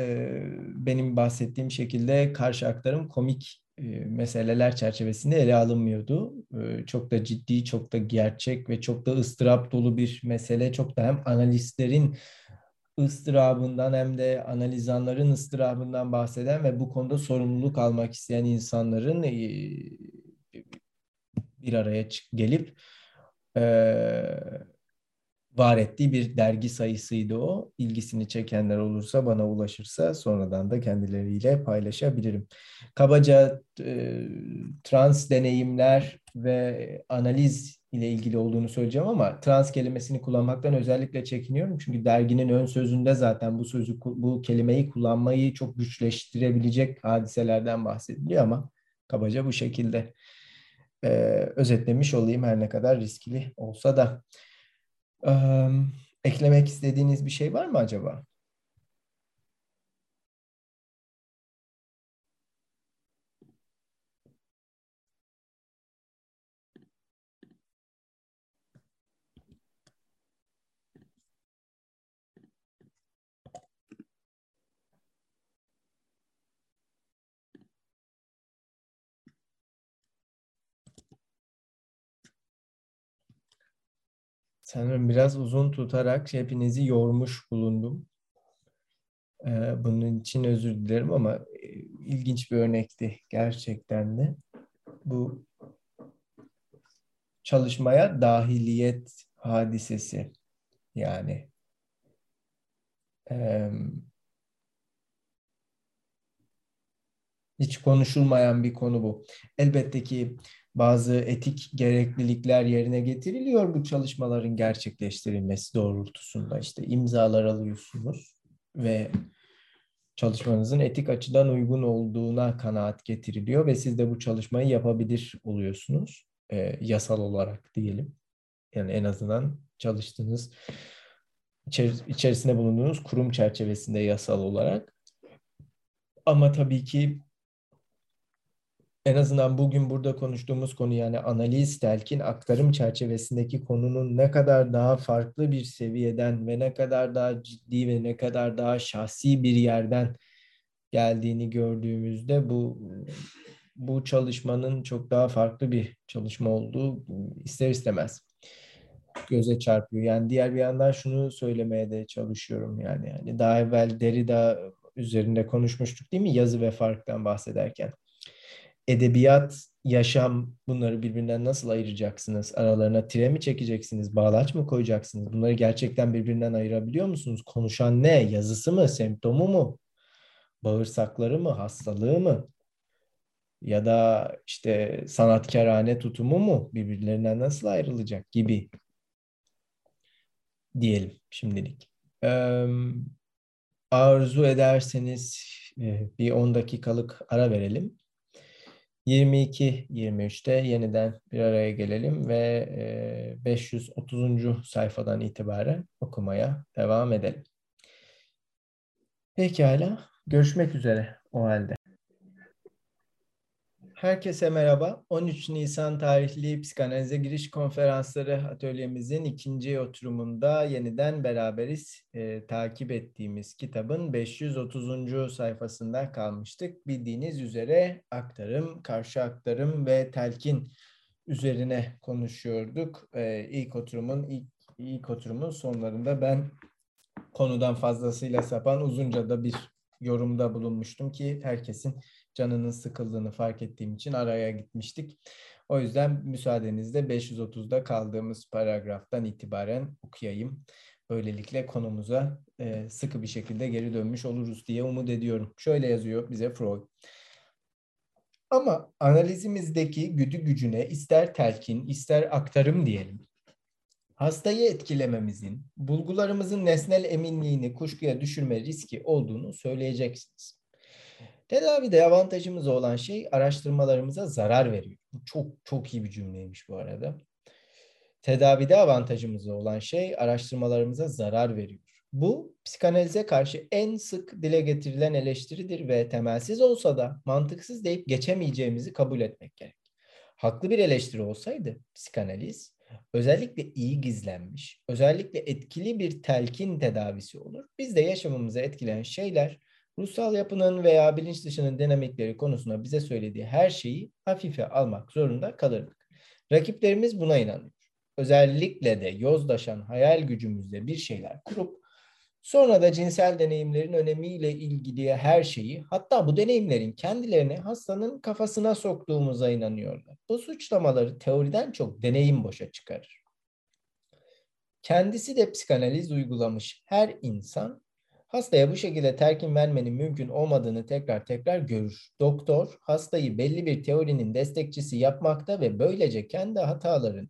benim bahsettiğim şekilde karşı aktarım komik e, meseleler çerçevesinde ele alınmıyordu. E, çok da ciddi, çok da gerçek ve çok da ıstırap dolu bir mesele. Çok da hem analistlerin ıstırabından hem de analizanların ıstırabından bahseden ve bu konuda sorumluluk almak isteyen insanların e, bir araya gelip e, var ettiği bir dergi sayısıydı o. İlgisini çekenler olursa bana ulaşırsa sonradan da kendileriyle paylaşabilirim. Kabaca e, trans deneyimler ve analiz ile ilgili olduğunu söyleyeceğim ama trans kelimesini kullanmaktan özellikle çekiniyorum. Çünkü derginin ön sözünde zaten bu sözü bu kelimeyi kullanmayı çok güçleştirebilecek hadiselerden bahsediliyor ama kabaca bu şekilde e, özetlemiş olayım her ne kadar riskli olsa da. E, eklemek istediğiniz bir şey var mı acaba? Sanırım biraz uzun tutarak hepinizi yormuş bulundum. Ee, bunun için özür dilerim ama e, ilginç bir örnekti gerçekten de. Bu çalışmaya dahiliyet hadisesi yani hiç konuşulmayan bir konu bu. Elbette ki bazı etik gereklilikler yerine getiriliyor bu çalışmaların gerçekleştirilmesi doğrultusunda. işte imzalar alıyorsunuz ve çalışmanızın etik açıdan uygun olduğuna kanaat getiriliyor ve siz de bu çalışmayı yapabilir oluyorsunuz. E, yasal olarak diyelim. Yani en azından çalıştığınız içerisinde bulunduğunuz kurum çerçevesinde yasal olarak Ama tabii ki en azından bugün burada konuştuğumuz konu yani analiz, telkin, aktarım çerçevesindeki konunun ne kadar daha farklı bir seviyeden ve ne kadar daha ciddi ve ne kadar daha şahsi bir yerden geldiğini gördüğümüzde bu bu çalışmanın çok daha farklı bir çalışma olduğu ister istemez göze çarpıyor. Yani diğer bir yandan şunu söylemeye de çalışıyorum yani yani daha evvel Derrida üzerinde konuşmuştuk değil mi yazı ve farktan bahsederken. Edebiyat, yaşam bunları birbirinden nasıl ayıracaksınız? Aralarına tire mi çekeceksiniz? Bağlaç mı koyacaksınız? Bunları gerçekten birbirinden ayırabiliyor musunuz? Konuşan ne? Yazısı mı? Semptomu mu? Bağırsakları mı? Hastalığı mı? Ya da işte sanatkarane tutumu mu? Birbirlerinden nasıl ayrılacak gibi diyelim şimdilik. Ee, arzu ederseniz bir 10 dakikalık ara verelim. 22-23'te yeniden bir araya gelelim ve 530. sayfadan itibaren okumaya devam edelim. Pekala, görüşmek üzere o halde. Herkese merhaba. 13 Nisan tarihli psikanalize giriş konferansları atölyemizin ikinci oturumunda yeniden beraberiz. E, takip ettiğimiz kitabın 530. sayfasında kalmıştık. Bildiğiniz üzere aktarım, karşı aktarım ve telkin üzerine konuşuyorduk. E, ilk oturumun ilk, ilk oturumun sonlarında ben konudan fazlasıyla sapan uzunca da bir yorumda bulunmuştum ki herkesin canının sıkıldığını fark ettiğim için araya gitmiştik. O yüzden müsaadenizle 530'da kaldığımız paragraftan itibaren okuyayım. Böylelikle konumuza e, sıkı bir şekilde geri dönmüş oluruz diye umut ediyorum. Şöyle yazıyor bize Freud. Ama analizimizdeki güdü gücüne ister telkin ister aktarım diyelim. Hastayı etkilememizin, bulgularımızın nesnel eminliğini kuşkuya düşürme riski olduğunu söyleyeceksiniz. Tedavide avantajımız olan şey araştırmalarımıza zarar veriyor. Bu çok çok iyi bir cümleymiş bu arada. Tedavide avantajımız olan şey araştırmalarımıza zarar veriyor. Bu psikanalize karşı en sık dile getirilen eleştiridir ve temelsiz olsa da mantıksız deyip geçemeyeceğimizi kabul etmek gerek. Haklı bir eleştiri olsaydı psikanaliz özellikle iyi gizlenmiş, özellikle etkili bir telkin tedavisi olur. Biz de yaşamımızı etkileyen şeyler ruhsal yapının veya bilinç dışının dinamikleri konusunda bize söylediği her şeyi hafife almak zorunda kalırdık. Rakiplerimiz buna inanıyor. Özellikle de yozlaşan hayal gücümüzde bir şeyler kurup sonra da cinsel deneyimlerin önemiyle ilgili her şeyi hatta bu deneyimlerin kendilerini hastanın kafasına soktuğumuza inanıyorlar. Bu suçlamaları teoriden çok deneyim boşa çıkarır. Kendisi de psikanaliz uygulamış her insan Hastaya bu şekilde terkin vermenin mümkün olmadığını tekrar tekrar görür. Doktor hastayı belli bir teorinin destekçisi yapmakta ve böylece kendi hataların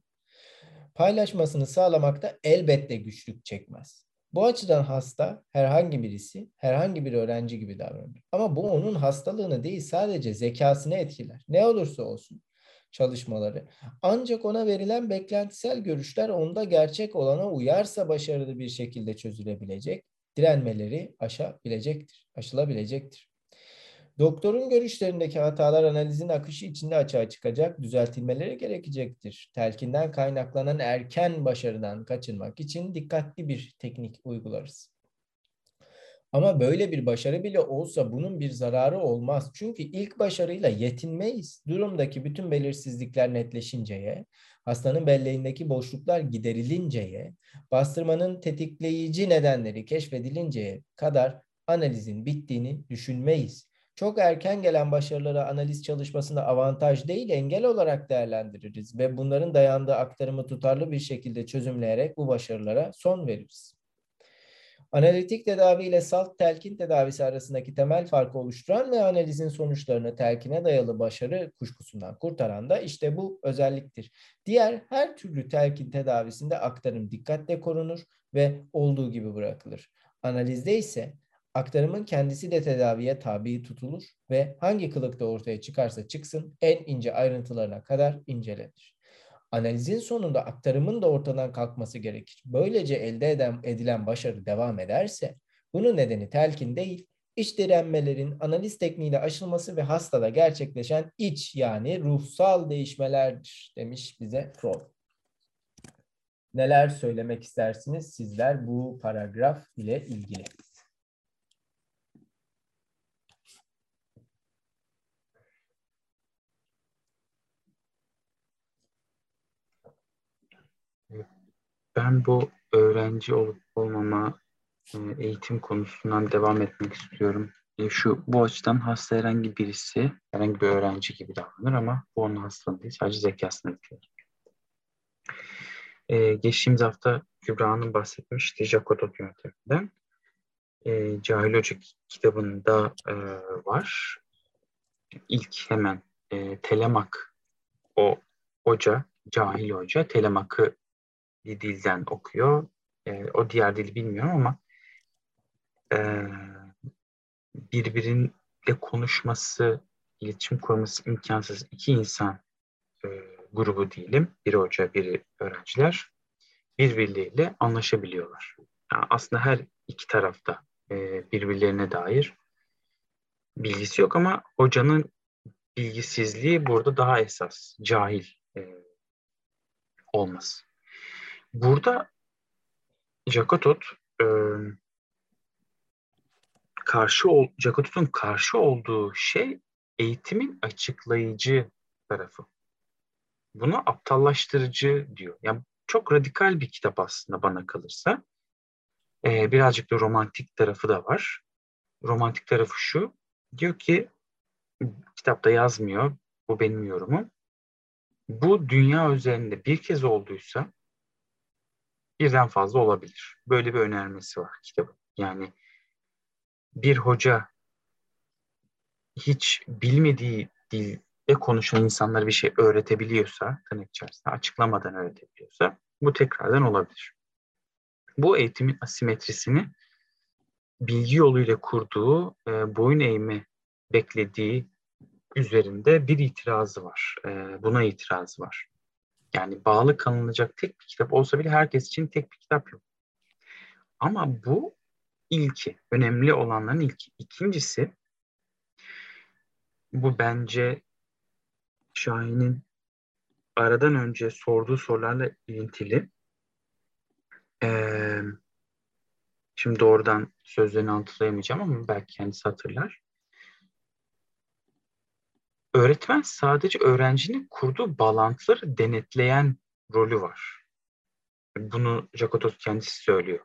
paylaşmasını sağlamakta elbette güçlük çekmez. Bu açıdan hasta herhangi birisi, herhangi bir öğrenci gibi davranır. Ama bu onun hastalığını değil sadece zekasını etkiler. Ne olursa olsun çalışmaları. Ancak ona verilen beklentisel görüşler onda gerçek olana uyarsa başarılı bir şekilde çözülebilecek direnmeleri aşabilecektir, aşılabilecektir. Doktorun görüşlerindeki hatalar analizin akışı içinde açığa çıkacak, düzeltilmeleri gerekecektir. Telkinden kaynaklanan erken başarıdan kaçınmak için dikkatli bir teknik uygularız. Ama böyle bir başarı bile olsa bunun bir zararı olmaz. Çünkü ilk başarıyla yetinmeyiz. Durumdaki bütün belirsizlikler netleşinceye, hastanın belleğindeki boşluklar giderilinceye, bastırmanın tetikleyici nedenleri keşfedilinceye kadar analizin bittiğini düşünmeyiz. Çok erken gelen başarıları analiz çalışmasında avantaj değil engel olarak değerlendiririz ve bunların dayandığı aktarımı tutarlı bir şekilde çözümleyerek bu başarılara son veririz. Analitik tedavi ile salt telkin tedavisi arasındaki temel farkı oluşturan ve analizin sonuçlarını telkine dayalı başarı kuşkusundan kurtaran da işte bu özelliktir. Diğer her türlü telkin tedavisinde aktarım dikkatle korunur ve olduğu gibi bırakılır. Analizde ise aktarımın kendisi de tedaviye tabi tutulur ve hangi kılıkta ortaya çıkarsa çıksın en ince ayrıntılarına kadar incelenir analizin sonunda aktarımın da ortadan kalkması gerekir. Böylece elde eden, edilen başarı devam ederse bunun nedeni telkin değil, İç direnmelerin analiz tekniğiyle aşılması ve hastada gerçekleşen iç yani ruhsal değişmelerdir demiş bize Freud. Neler söylemek istersiniz sizler bu paragraf ile ilgili? Ben bu öğrenci olup olmama e, eğitim konusundan devam etmek istiyorum. E, şu bu açıdan hasta herhangi birisi, herhangi bir öğrenci gibi davranır ama bu onun hastalığı değil, sadece zekasını etkiler. Ee, geçtiğimiz hafta Kübra Hanım bahsetmişti Jacotot yönteminden. Ee, Cahil Hoca kitabında e, var. İlk hemen e, Telemak o hoca, Cahil Hoca Telemak'ı bir dilden okuyor. E, o diğer dili bilmiyorum ama e, birbiriyle konuşması, iletişim kurması imkansız iki insan e, grubu diyelim. Biri hoca, biri öğrenciler birbirleriyle anlaşabiliyorlar. Yani aslında her iki tarafta e, birbirlerine dair bilgisi yok ama hocanın bilgisizliği burada daha esas, cahil e, olması. Burada Jakotot e, karşı ol, Jakotot'un karşı olduğu şey eğitimin açıklayıcı tarafı. Bunu aptallaştırıcı diyor. Yani çok radikal bir kitap aslında bana kalırsa. Ee, birazcık da romantik tarafı da var. Romantik tarafı şu. Diyor ki kitapta yazmıyor. Bu benim yorumum. Bu dünya üzerinde bir kez olduysa birden fazla olabilir. Böyle bir önermesi var kitabın. Yani bir hoca hiç bilmediği dilde konuşan insanlara bir şey öğretebiliyorsa, tırnak içerisinde açıklamadan öğretebiliyorsa bu tekrardan olabilir. Bu eğitimin asimetrisini bilgi yoluyla kurduğu e, boyun eğme beklediği üzerinde bir itirazı var. E, buna itirazı var. Yani bağlı kalınacak tek bir kitap olsa bile herkes için tek bir kitap yok. Ama bu ilki, önemli olanların ilki. İkincisi, bu bence Şahin'in aradan önce sorduğu sorularla ilintili. Ee, şimdi doğrudan sözlerini hatırlayamayacağım ama belki kendisi hatırlar. Öğretmen sadece öğrencinin kurduğu bağlantıları denetleyen rolü var. Bunu Jakotot kendisi söylüyor.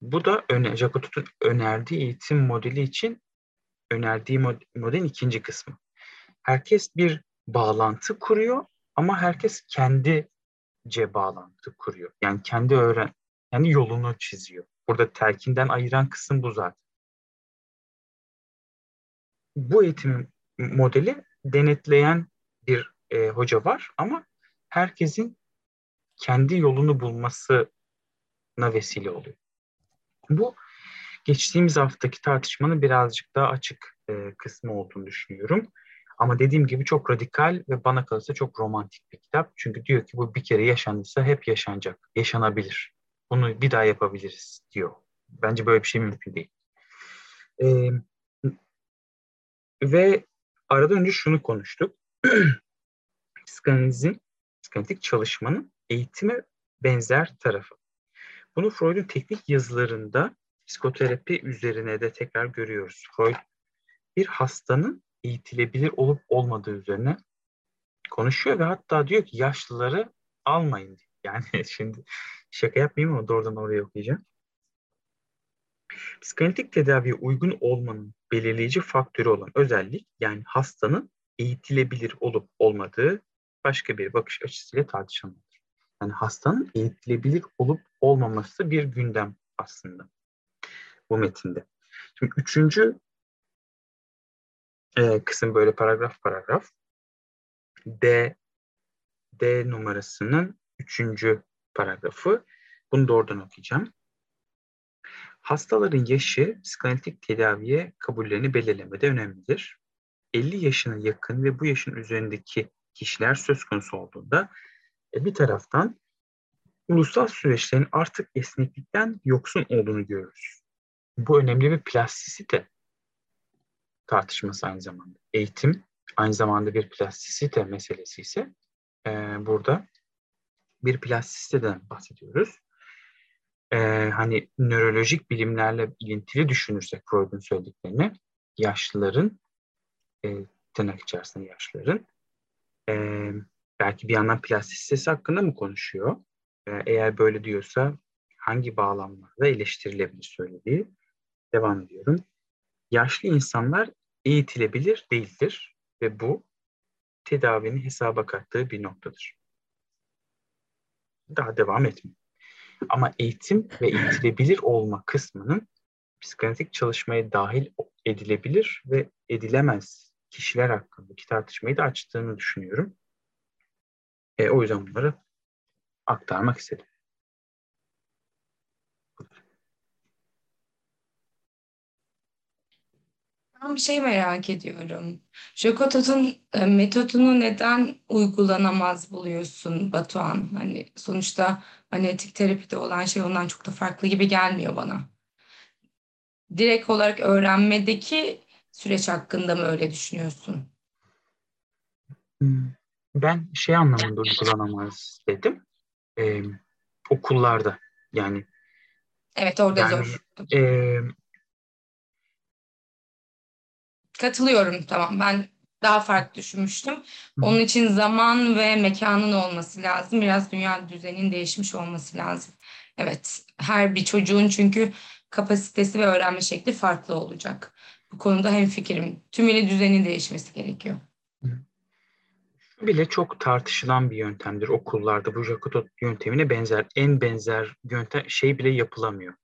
Bu da öne, Jakotot'un önerdiği eğitim modeli için önerdiği modelin ikinci kısmı. Herkes bir bağlantı kuruyor ama herkes kendice bağlantı kuruyor. Yani kendi öğren, yani yolunu çiziyor. Burada terkinden ayıran kısım bu zaten. Bu eğitim modeli denetleyen bir e, hoca var ama herkesin kendi yolunu bulmasına vesile oluyor. Bu geçtiğimiz haftaki tartışmanın birazcık daha açık e, kısmı olduğunu düşünüyorum. Ama dediğim gibi çok radikal ve bana kalırsa çok romantik bir kitap. Çünkü diyor ki bu bir kere yaşandıysa hep yaşanacak, yaşanabilir. Bunu bir daha yapabiliriz diyor. Bence böyle bir şey mümkün değil. Ee, ve aradan önce şunu konuştuk. Psikanalizin, psikanalitik çalışmanın eğitime benzer tarafı. Bunu Freud'un teknik yazılarında psikoterapi üzerine de tekrar görüyoruz. Freud bir hastanın eğitilebilir olup olmadığı üzerine konuşuyor ve hatta diyor ki yaşlıları almayın. Yani şimdi şaka yapmayayım ama doğrudan oraya okuyacağım. Psikanalitik tedaviye uygun olmanın belirleyici faktörü olan özellik yani hastanın eğitilebilir olup olmadığı başka bir bakış açısıyla tartışılmalıdır. Yani hastanın eğitilebilir olup olmaması bir gündem aslında bu metinde. Şimdi üçüncü e, kısım böyle paragraf paragraf. D D numarasının üçüncü paragrafı. Bunu da oradan okuyacağım. Hastaların yaşı psikanalitik tedaviye kabullerini belirlemede önemlidir. 50 yaşına yakın ve bu yaşın üzerindeki kişiler söz konusu olduğunda e, bir taraftan ulusal süreçlerin artık esneklikten yoksun olduğunu görürüz. Bu önemli bir plastisite tartışması aynı zamanda. Eğitim aynı zamanda bir plastisite meselesi ise e, burada bir plastisiteden bahsediyoruz. E, hani nörolojik bilimlerle ilintili düşünürsek Freud'un söylediklerini yaşlıların e, tırnak içerisinde yaşlıların e, belki bir yandan plastisitesi hakkında mı konuşuyor? E, eğer böyle diyorsa hangi bağlamlarda eleştirilebilir söylediği. Devam ediyorum. Yaşlı insanlar eğitilebilir değildir ve bu tedavinin hesaba kattığı bir noktadır. Daha devam etmiyor. Ama eğitim ve eğitilebilir olma kısmının psikanalitik çalışmaya dahil edilebilir ve edilemez kişiler hakkındaki tartışmayı da açtığını düşünüyorum. E, o yüzden bunları aktarmak istedim. Ben bir şey merak ediyorum. Jokotot'un e, metodunu neden uygulanamaz buluyorsun Batuhan? Hani sonuçta analitik terapide olan şey ondan çok da farklı gibi gelmiyor bana. Direkt olarak öğrenmedeki süreç hakkında mı öyle düşünüyorsun? Hmm, ben şey anlamında uygulanamaz dedim. Ee, okullarda yani. Evet orada yani, zor. E, Katılıyorum tamam ben daha farklı düşünmüştüm. Onun için zaman ve mekanın olması lazım. Biraz dünya düzeninin değişmiş olması lazım. Evet her bir çocuğun çünkü kapasitesi ve öğrenme şekli farklı olacak. Bu konuda hem fikrim tümüyle düzenin değişmesi gerekiyor. Şu bile çok tartışılan bir yöntemdir okullarda. Bu Jacotot yöntemine benzer, en benzer yöntem şey bile yapılamıyor.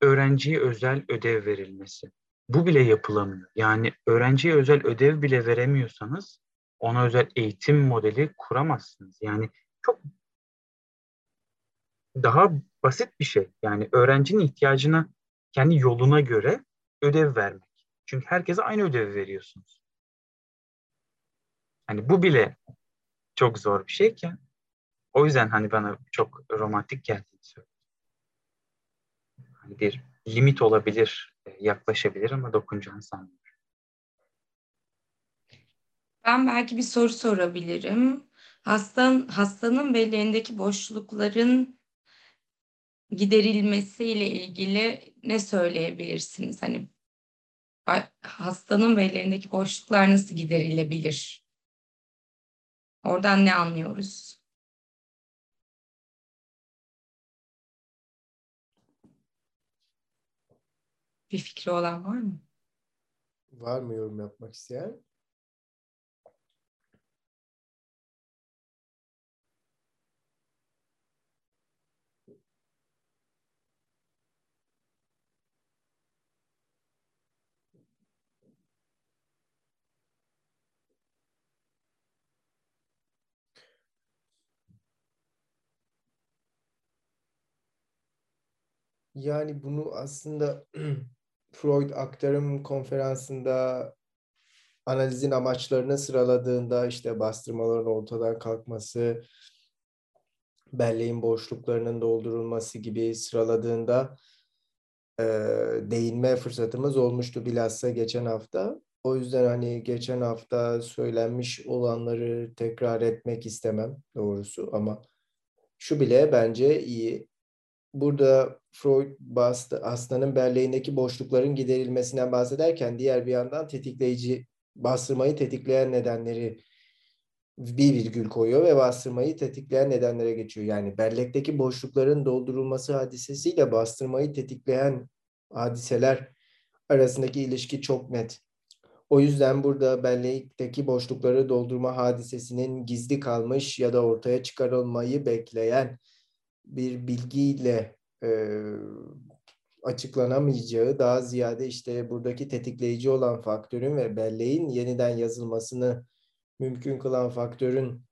Öğrenciye özel ödev verilmesi. Bu bile yapılamıyor. Yani öğrenciye özel ödev bile veremiyorsanız ona özel eğitim modeli kuramazsınız. Yani çok daha basit bir şey. Yani öğrencinin ihtiyacına kendi yoluna göre ödev vermek. Çünkü herkese aynı ödevi veriyorsunuz. Hani bu bile çok zor bir şeyken o yüzden hani bana çok romantik geldiğini söylüyorum. Hani bir limit olabilir, yaklaşabilir ama dokunacağını sanmıyorum. Ben belki bir soru sorabilirim. Hastan, hastanın belleğindeki boşlukların giderilmesiyle ilgili ne söyleyebilirsiniz? Hani hastanın belleğindeki boşluklar nasıl giderilebilir? Oradan ne anlıyoruz? Bir fikri olan var mı? Var mı yorum yapmak isteyen? Yani bunu aslında Freud aktarım konferansında analizin amaçlarını sıraladığında işte bastırmaların ortadan kalkması, belleğin boşluklarının doldurulması gibi sıraladığında e, değinme fırsatımız olmuştu bilhassa geçen hafta. O yüzden hani geçen hafta söylenmiş olanları tekrar etmek istemem doğrusu ama şu bile bence iyi burada Freud hastanın belleğindeki boşlukların giderilmesinden bahsederken diğer bir yandan tetikleyici bastırmayı tetikleyen nedenleri bir virgül koyuyor ve bastırmayı tetikleyen nedenlere geçiyor. Yani bellekteki boşlukların doldurulması hadisesiyle bastırmayı tetikleyen hadiseler arasındaki ilişki çok net. O yüzden burada bellekteki boşlukları doldurma hadisesinin gizli kalmış ya da ortaya çıkarılmayı bekleyen bir bilgiyle e, açıklanamayacağı daha ziyade işte buradaki tetikleyici olan faktörün ve belleğin yeniden yazılmasını mümkün kılan faktörün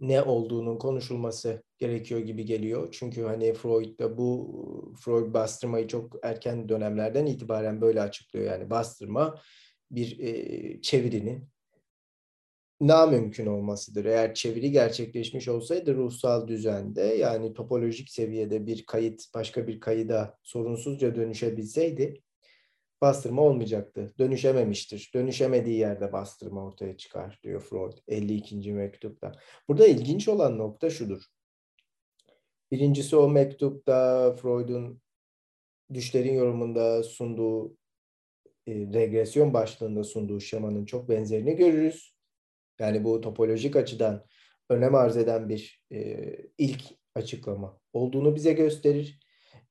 ne olduğunun konuşulması gerekiyor gibi geliyor. Çünkü hani Freud'da bu Freud bastırmayı çok erken dönemlerden itibaren böyle açıklıyor. Yani bastırma bir e, çevirinin namümkün olmasıdır. Eğer çeviri gerçekleşmiş olsaydı ruhsal düzende yani topolojik seviyede bir kayıt başka bir kayıda sorunsuzca dönüşebilseydi bastırma olmayacaktı. Dönüşememiştir. Dönüşemediği yerde bastırma ortaya çıkar diyor Freud 52. mektupta. Burada ilginç olan nokta şudur. Birincisi o mektupta Freud'un düşlerin yorumunda sunduğu e, regresyon başlığında sunduğu şemanın çok benzerini görürüz. Yani bu topolojik açıdan önem arz eden bir e, ilk açıklama olduğunu bize gösterir.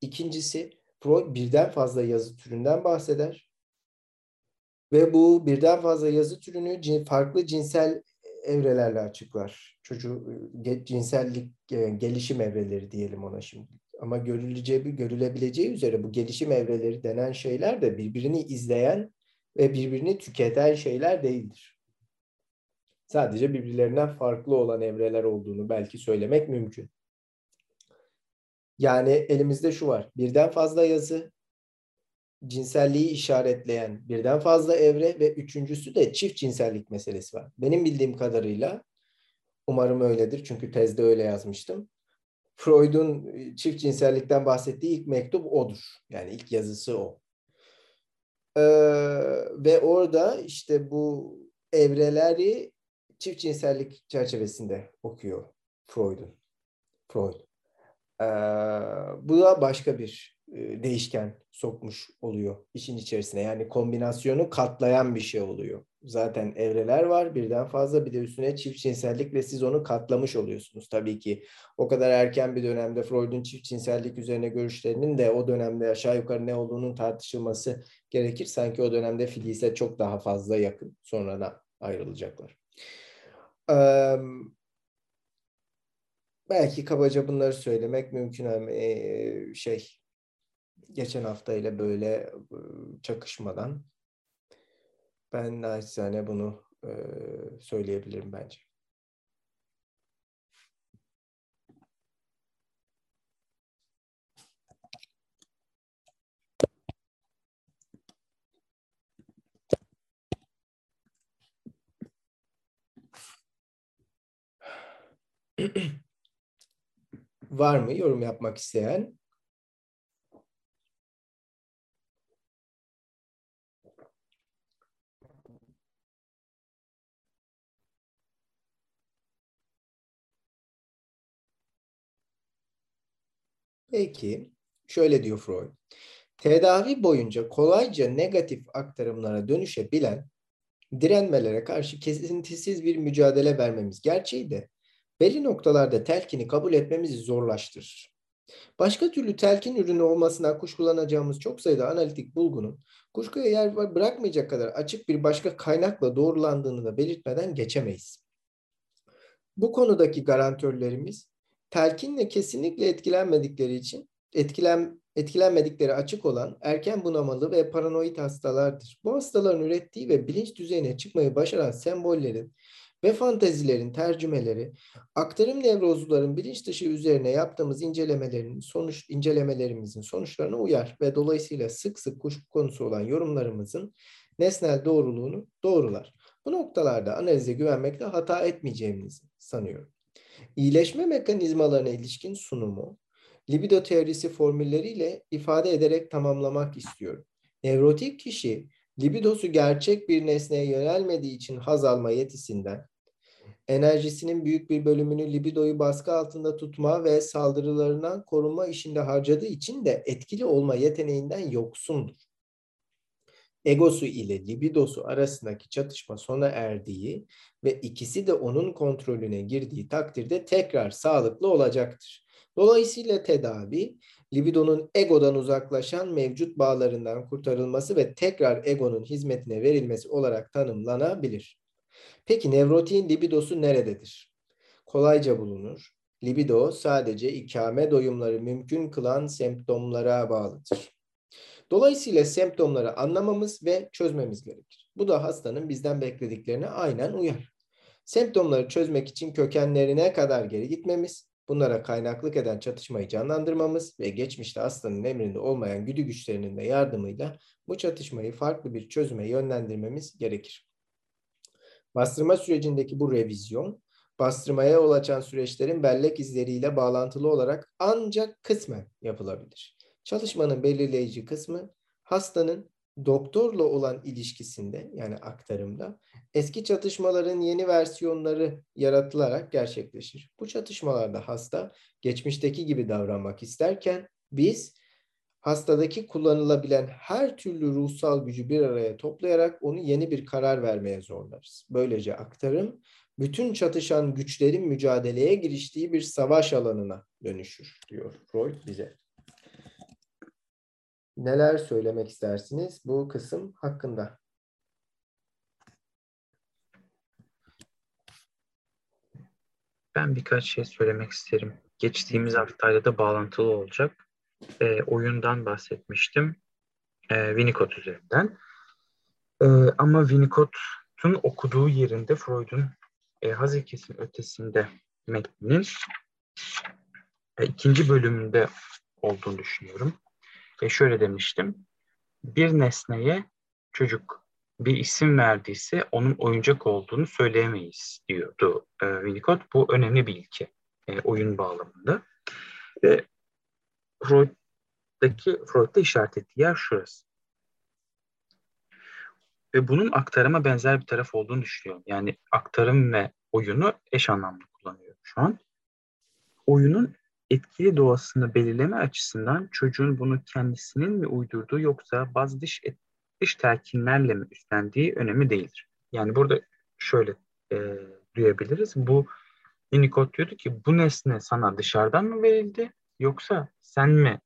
İkincisi Freud birden fazla yazı türünden bahseder. Ve bu birden fazla yazı türünü farklı cinsel evrelerle açıklar. Çocuğu cinsellik e, gelişim evreleri diyelim ona şimdi. Ama görüleceği, görülebileceği üzere bu gelişim evreleri denen şeyler de birbirini izleyen ve birbirini tüketen şeyler değildir. Sadece birbirlerinden farklı olan evreler olduğunu belki söylemek mümkün. Yani elimizde şu var. Birden fazla yazı, cinselliği işaretleyen birden fazla evre ve üçüncüsü de çift cinsellik meselesi var. Benim bildiğim kadarıyla umarım öyledir çünkü tezde öyle yazmıştım. Freud'un çift cinsellikten bahsettiği ilk mektup odur. Yani ilk yazısı o. Ee, ve orada işte bu evreleri çift cinsellik çerçevesinde okuyor Freud'un. Freud. Ee, bu da başka bir e, değişken sokmuş oluyor işin içerisine. Yani kombinasyonu katlayan bir şey oluyor. Zaten evreler var birden fazla bir de üstüne çift cinsellik ve siz onu katlamış oluyorsunuz. Tabii ki o kadar erken bir dönemde Freud'un çift cinsellik üzerine görüşlerinin de o dönemde aşağı yukarı ne olduğunun tartışılması gerekir. Sanki o dönemde Filis'e çok daha fazla yakın. Sonradan ayrılacaklar. Ee, belki kabaca bunları söylemek mümkün ama e, şey geçen hafta ile böyle çakışmadan ben naçizane bunu e, söyleyebilirim bence. Var mı yorum yapmak isteyen? Peki, şöyle diyor Freud. Tedavi boyunca kolayca negatif aktarımlara dönüşebilen direnmelere karşı kesintisiz bir mücadele vermemiz gerçeği de belli noktalarda telkini kabul etmemizi zorlaştırır. Başka türlü telkin ürünü olmasına kuşkulanacağımız çok sayıda analitik bulgunun kuşkuya yer bırakmayacak kadar açık bir başka kaynakla doğrulandığını da belirtmeden geçemeyiz. Bu konudaki garantörlerimiz telkinle kesinlikle etkilenmedikleri için etkilen, etkilenmedikleri açık olan erken bunamalı ve paranoid hastalardır. Bu hastaların ürettiği ve bilinç düzeyine çıkmayı başaran sembollerin ve fantezilerin tercümeleri, aktarım nevrozluların bilinç dışı üzerine yaptığımız incelemelerin sonuç incelemelerimizin sonuçlarına uyar ve dolayısıyla sık sık kuşku konusu olan yorumlarımızın nesnel doğruluğunu doğrular. Bu noktalarda analize güvenmekte hata etmeyeceğimizi sanıyorum. İyileşme mekanizmalarına ilişkin sunumu, libido teorisi formülleriyle ifade ederek tamamlamak istiyorum. Nevrotik kişi libidosu gerçek bir nesneye yönelmediği için haz alma yetisinden, enerjisinin büyük bir bölümünü libidoyu baskı altında tutma ve saldırılarından korunma işinde harcadığı için de etkili olma yeteneğinden yoksundur. Egosu ile libidosu arasındaki çatışma sona erdiği ve ikisi de onun kontrolüne girdiği takdirde tekrar sağlıklı olacaktır. Dolayısıyla tedavi libidonun egodan uzaklaşan mevcut bağlarından kurtarılması ve tekrar egonun hizmetine verilmesi olarak tanımlanabilir. Peki nevrotiğin libidosu nerededir? Kolayca bulunur. Libido sadece ikame doyumları mümkün kılan semptomlara bağlıdır. Dolayısıyla semptomları anlamamız ve çözmemiz gerekir. Bu da hastanın bizden beklediklerine aynen uyar. Semptomları çözmek için kökenlerine kadar geri gitmemiz, bunlara kaynaklık eden çatışmayı canlandırmamız ve geçmişte hastanın emrinde olmayan güdü güçlerinin de yardımıyla bu çatışmayı farklı bir çözüme yönlendirmemiz gerekir. Bastırma sürecindeki bu revizyon, bastırmaya yol açan süreçlerin bellek izleriyle bağlantılı olarak ancak kısmen yapılabilir. Çalışmanın belirleyici kısmı hastanın doktorla olan ilişkisinde yani aktarımda eski çatışmaların yeni versiyonları yaratılarak gerçekleşir. Bu çatışmalarda hasta geçmişteki gibi davranmak isterken biz hastadaki kullanılabilen her türlü ruhsal gücü bir araya toplayarak onu yeni bir karar vermeye zorlarız. Böylece aktarım bütün çatışan güçlerin mücadeleye giriştiği bir savaş alanına dönüşür diyor Freud bize. Neler söylemek istersiniz bu kısım hakkında? Ben birkaç şey söylemek isterim. Geçtiğimiz haftayla da bağlantılı olacak. E, oyundan bahsetmiştim. E, Winnicott üzerinden. E, ama Winnicott'un okuduğu yerinde Freud'un e, haz ilkesinin ötesinde metnin e, ikinci bölümünde olduğunu düşünüyorum. E, şöyle demiştim. Bir nesneye çocuk bir isim verdiyse onun oyuncak olduğunu söyleyemeyiz diyordu e, Winnicott. Bu önemli bir ilke e, oyun bağlamında. Ve Freud'daki Freud'da işaret ettiği yer şurası. Ve bunun aktarıma benzer bir taraf olduğunu düşünüyorum. Yani aktarım ve oyunu eş anlamlı kullanıyorum şu an. Oyunun etkili doğasını belirleme açısından çocuğun bunu kendisinin mi uydurduğu yoksa bazı dış, dış telkinlerle mi üstlendiği önemli değildir. Yani burada şöyle e, duyabiliriz. Bu Winnicott diyordu ki bu nesne sana dışarıdan mı verildi yoksa sen mi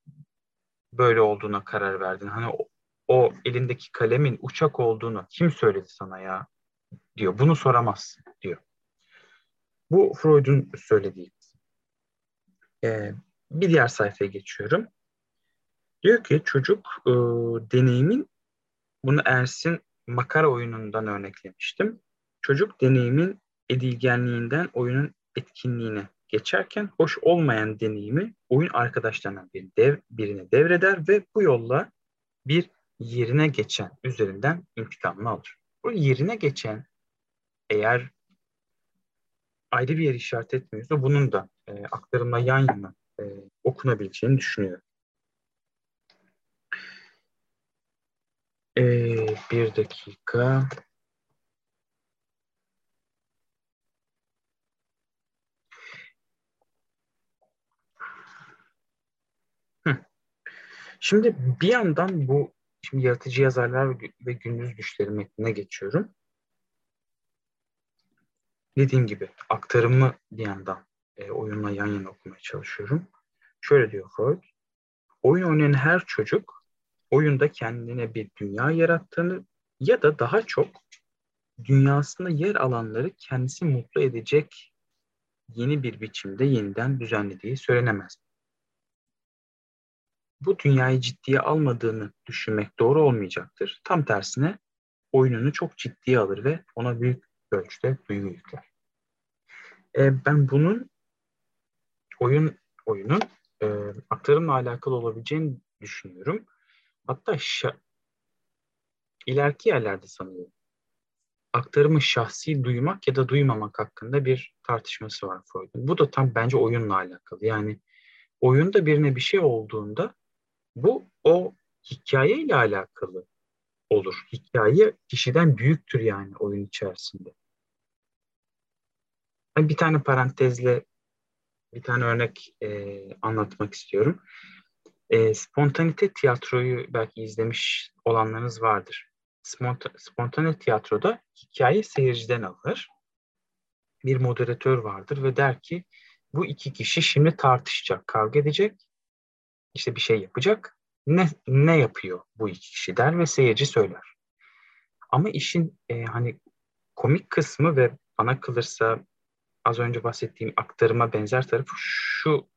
böyle olduğuna karar verdin? Hani o, o elindeki kalemin uçak olduğunu kim söyledi sana ya diyor. Bunu soramaz diyor. Bu Freud'un söylediği. Ee, bir diğer sayfaya geçiyorum. Diyor ki çocuk e, deneyimin bunu Ersin makara oyunundan örneklemiştim. Çocuk deneyimin edilgenliğinden oyunun etkinliğine geçerken hoş olmayan deneyimi oyun arkadaşlarına bir dev, birine devreder ve bu yolla bir yerine geçen üzerinden intikamını alır. Bu yerine geçen eğer ayrı bir yer işaret etmiyorsa bunun da e, aktarımla yan yana e, okunabileceğini düşünüyorum. E, bir dakika. Şimdi bir yandan bu şimdi yaratıcı yazarlar ve gündüz güçleri metnine geçiyorum dediğim gibi aktarımı bir yandan e, oyunla yan yana okumaya çalışıyorum. Şöyle diyor Freud. Oyun oynayan her çocuk oyunda kendine bir dünya yarattığını ya da daha çok dünyasında yer alanları kendisi mutlu edecek yeni bir biçimde yeniden düzenlediği söylenemez. Bu dünyayı ciddiye almadığını düşünmek doğru olmayacaktır. Tam tersine oyununu çok ciddiye alır ve ona büyük ölçüde duygu yükler. E, ben bunun oyun oyunun e, aktarımla alakalı olabileceğini düşünüyorum. Hatta şa- ileriki yerlerde sanıyorum aktarımı şahsi duymak ya da duymamak hakkında bir tartışması var Freud'un. Bu da tam bence oyunla alakalı. Yani oyunda birine bir şey olduğunda bu o hikayeyle alakalı olur. Hikaye kişiden büyüktür yani oyun içerisinde. Bir tane parantezle bir tane örnek e, anlatmak istiyorum. E, spontanite tiyatroyu belki izlemiş olanlarınız vardır. Sponta, spontane tiyatroda hikaye seyirciden alır. Bir moderatör vardır ve der ki bu iki kişi şimdi tartışacak, kavga edecek, işte bir şey yapacak. Ne, ne yapıyor bu kişi der ve seyirci söyler. Ama işin e, hani komik kısmı ve bana kalırsa az önce bahsettiğim aktarıma benzer tarafı şu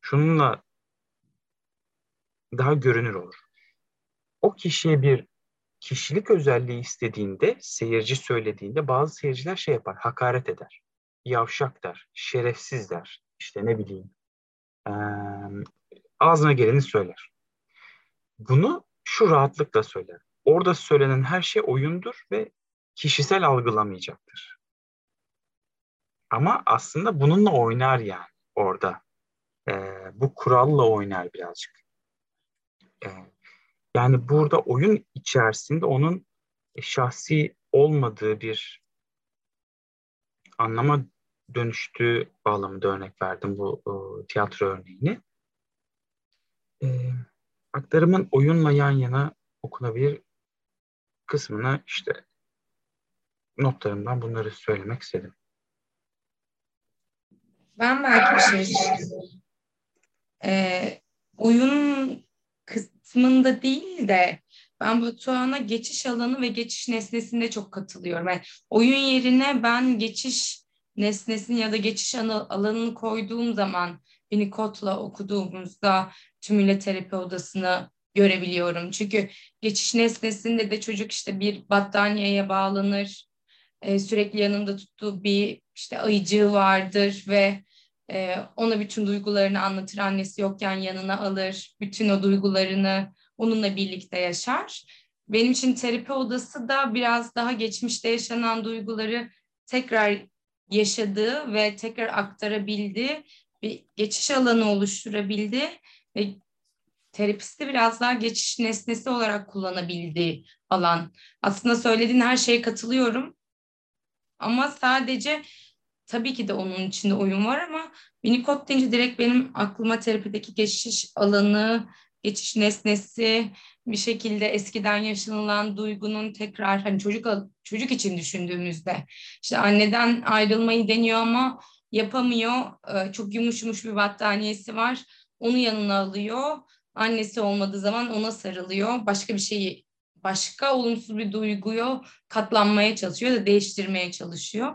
şununla daha görünür olur. O kişiye bir kişilik özelliği istediğinde, seyirci söylediğinde bazı seyirciler şey yapar, hakaret eder. Yavşak der, şerefsiz der, işte ne bileyim. Ağzına geleni söyler. Bunu şu rahatlıkla söyler. Orada söylenen her şey oyundur ve kişisel algılamayacaktır. Ama aslında bununla oynar yani orada. E, bu kuralla oynar birazcık. E, Yani burada oyun içerisinde onun şahsi olmadığı bir anlama dönüştüğü bağlamında örnek verdim bu o, tiyatro örneğini. E, aktarımın oyunla yan yana okunabilir kısmına işte notlarımdan bunları söylemek istedim. Ben belki bir şey ee, oyun kısmında değil de ben Batuhan'a geçiş alanı ve geçiş nesnesinde çok katılıyorum. Yani oyun yerine ben geçiş nesnesini ya da geçiş alanını koyduğum zaman Winnicott'la okuduğumuzda tümüyle terapi odasını görebiliyorum. Çünkü geçiş nesnesinde de çocuk işte bir battaniyeye bağlanır, e, sürekli yanında tuttuğu bir işte ayıcığı vardır ve e, ona bütün duygularını anlatır. Annesi yokken yanına alır, bütün o duygularını onunla birlikte yaşar. Benim için terapi odası da biraz daha geçmişte yaşanan duyguları tekrar yaşadığı ve tekrar aktarabildiği bir geçiş alanı oluşturabildi ve terapisti biraz daha geçiş nesnesi olarak kullanabildiği alan. Aslında söylediğin her şeye katılıyorum. Ama sadece tabii ki de onun içinde oyun var ama Winnicott deyince direkt benim aklıma terapideki geçiş alanı, geçiş nesnesi, bir şekilde eskiden yaşanılan duygunun tekrar hani çocuk çocuk için düşündüğümüzde işte anneden ayrılmayı deniyor ama yapamıyor. Ee, çok yumuş yumuş bir battaniyesi var. Onu yanına alıyor. Annesi olmadığı zaman ona sarılıyor. Başka bir şeyi başka olumsuz bir duyguyu katlanmaya çalışıyor da değiştirmeye çalışıyor.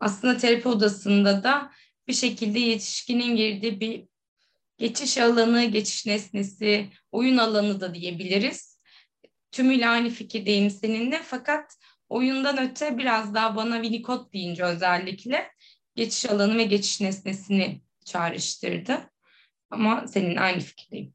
Aslında terapi odasında da bir şekilde yetişkinin girdiği bir geçiş alanı, geçiş nesnesi, oyun alanı da diyebiliriz. Tümüyle aynı fikirdeyim seninle fakat oyundan öte biraz daha bana Winnicott deyince özellikle geçiş alanı ve geçiş nesnesini çağrıştırdı. Ama senin aynı fikirdeyim.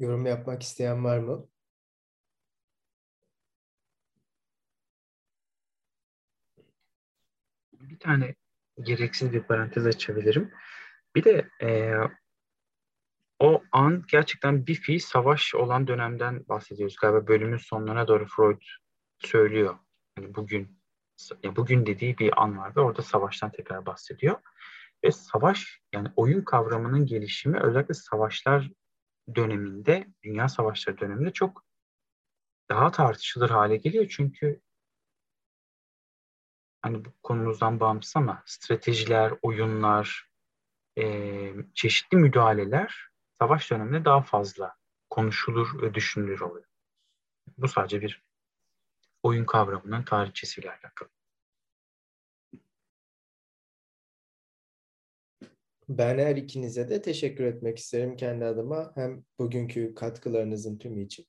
Yorum yapmak isteyen var mı? Bir tane gereksiz bir parantez açabilirim. Bir de e, o an gerçekten bir fiil savaş olan dönemden bahsediyoruz. Galiba bölümün sonlarına doğru Freud söylüyor. Yani bugün bugün dediği bir an vardı. Orada savaştan tekrar bahsediyor. Ve savaş yani oyun kavramının gelişimi özellikle savaşlar döneminde, dünya savaşları döneminde çok daha tartışılır hale geliyor. Çünkü hani bu konumuzdan bağımsız ama stratejiler, oyunlar, e, çeşitli müdahaleler savaş döneminde daha fazla konuşulur ve düşünülür oluyor. Bu sadece bir oyun kavramının tarihçesiyle alakalı. Ben her ikinize de teşekkür etmek isterim kendi adıma. Hem bugünkü katkılarınızın tümü için.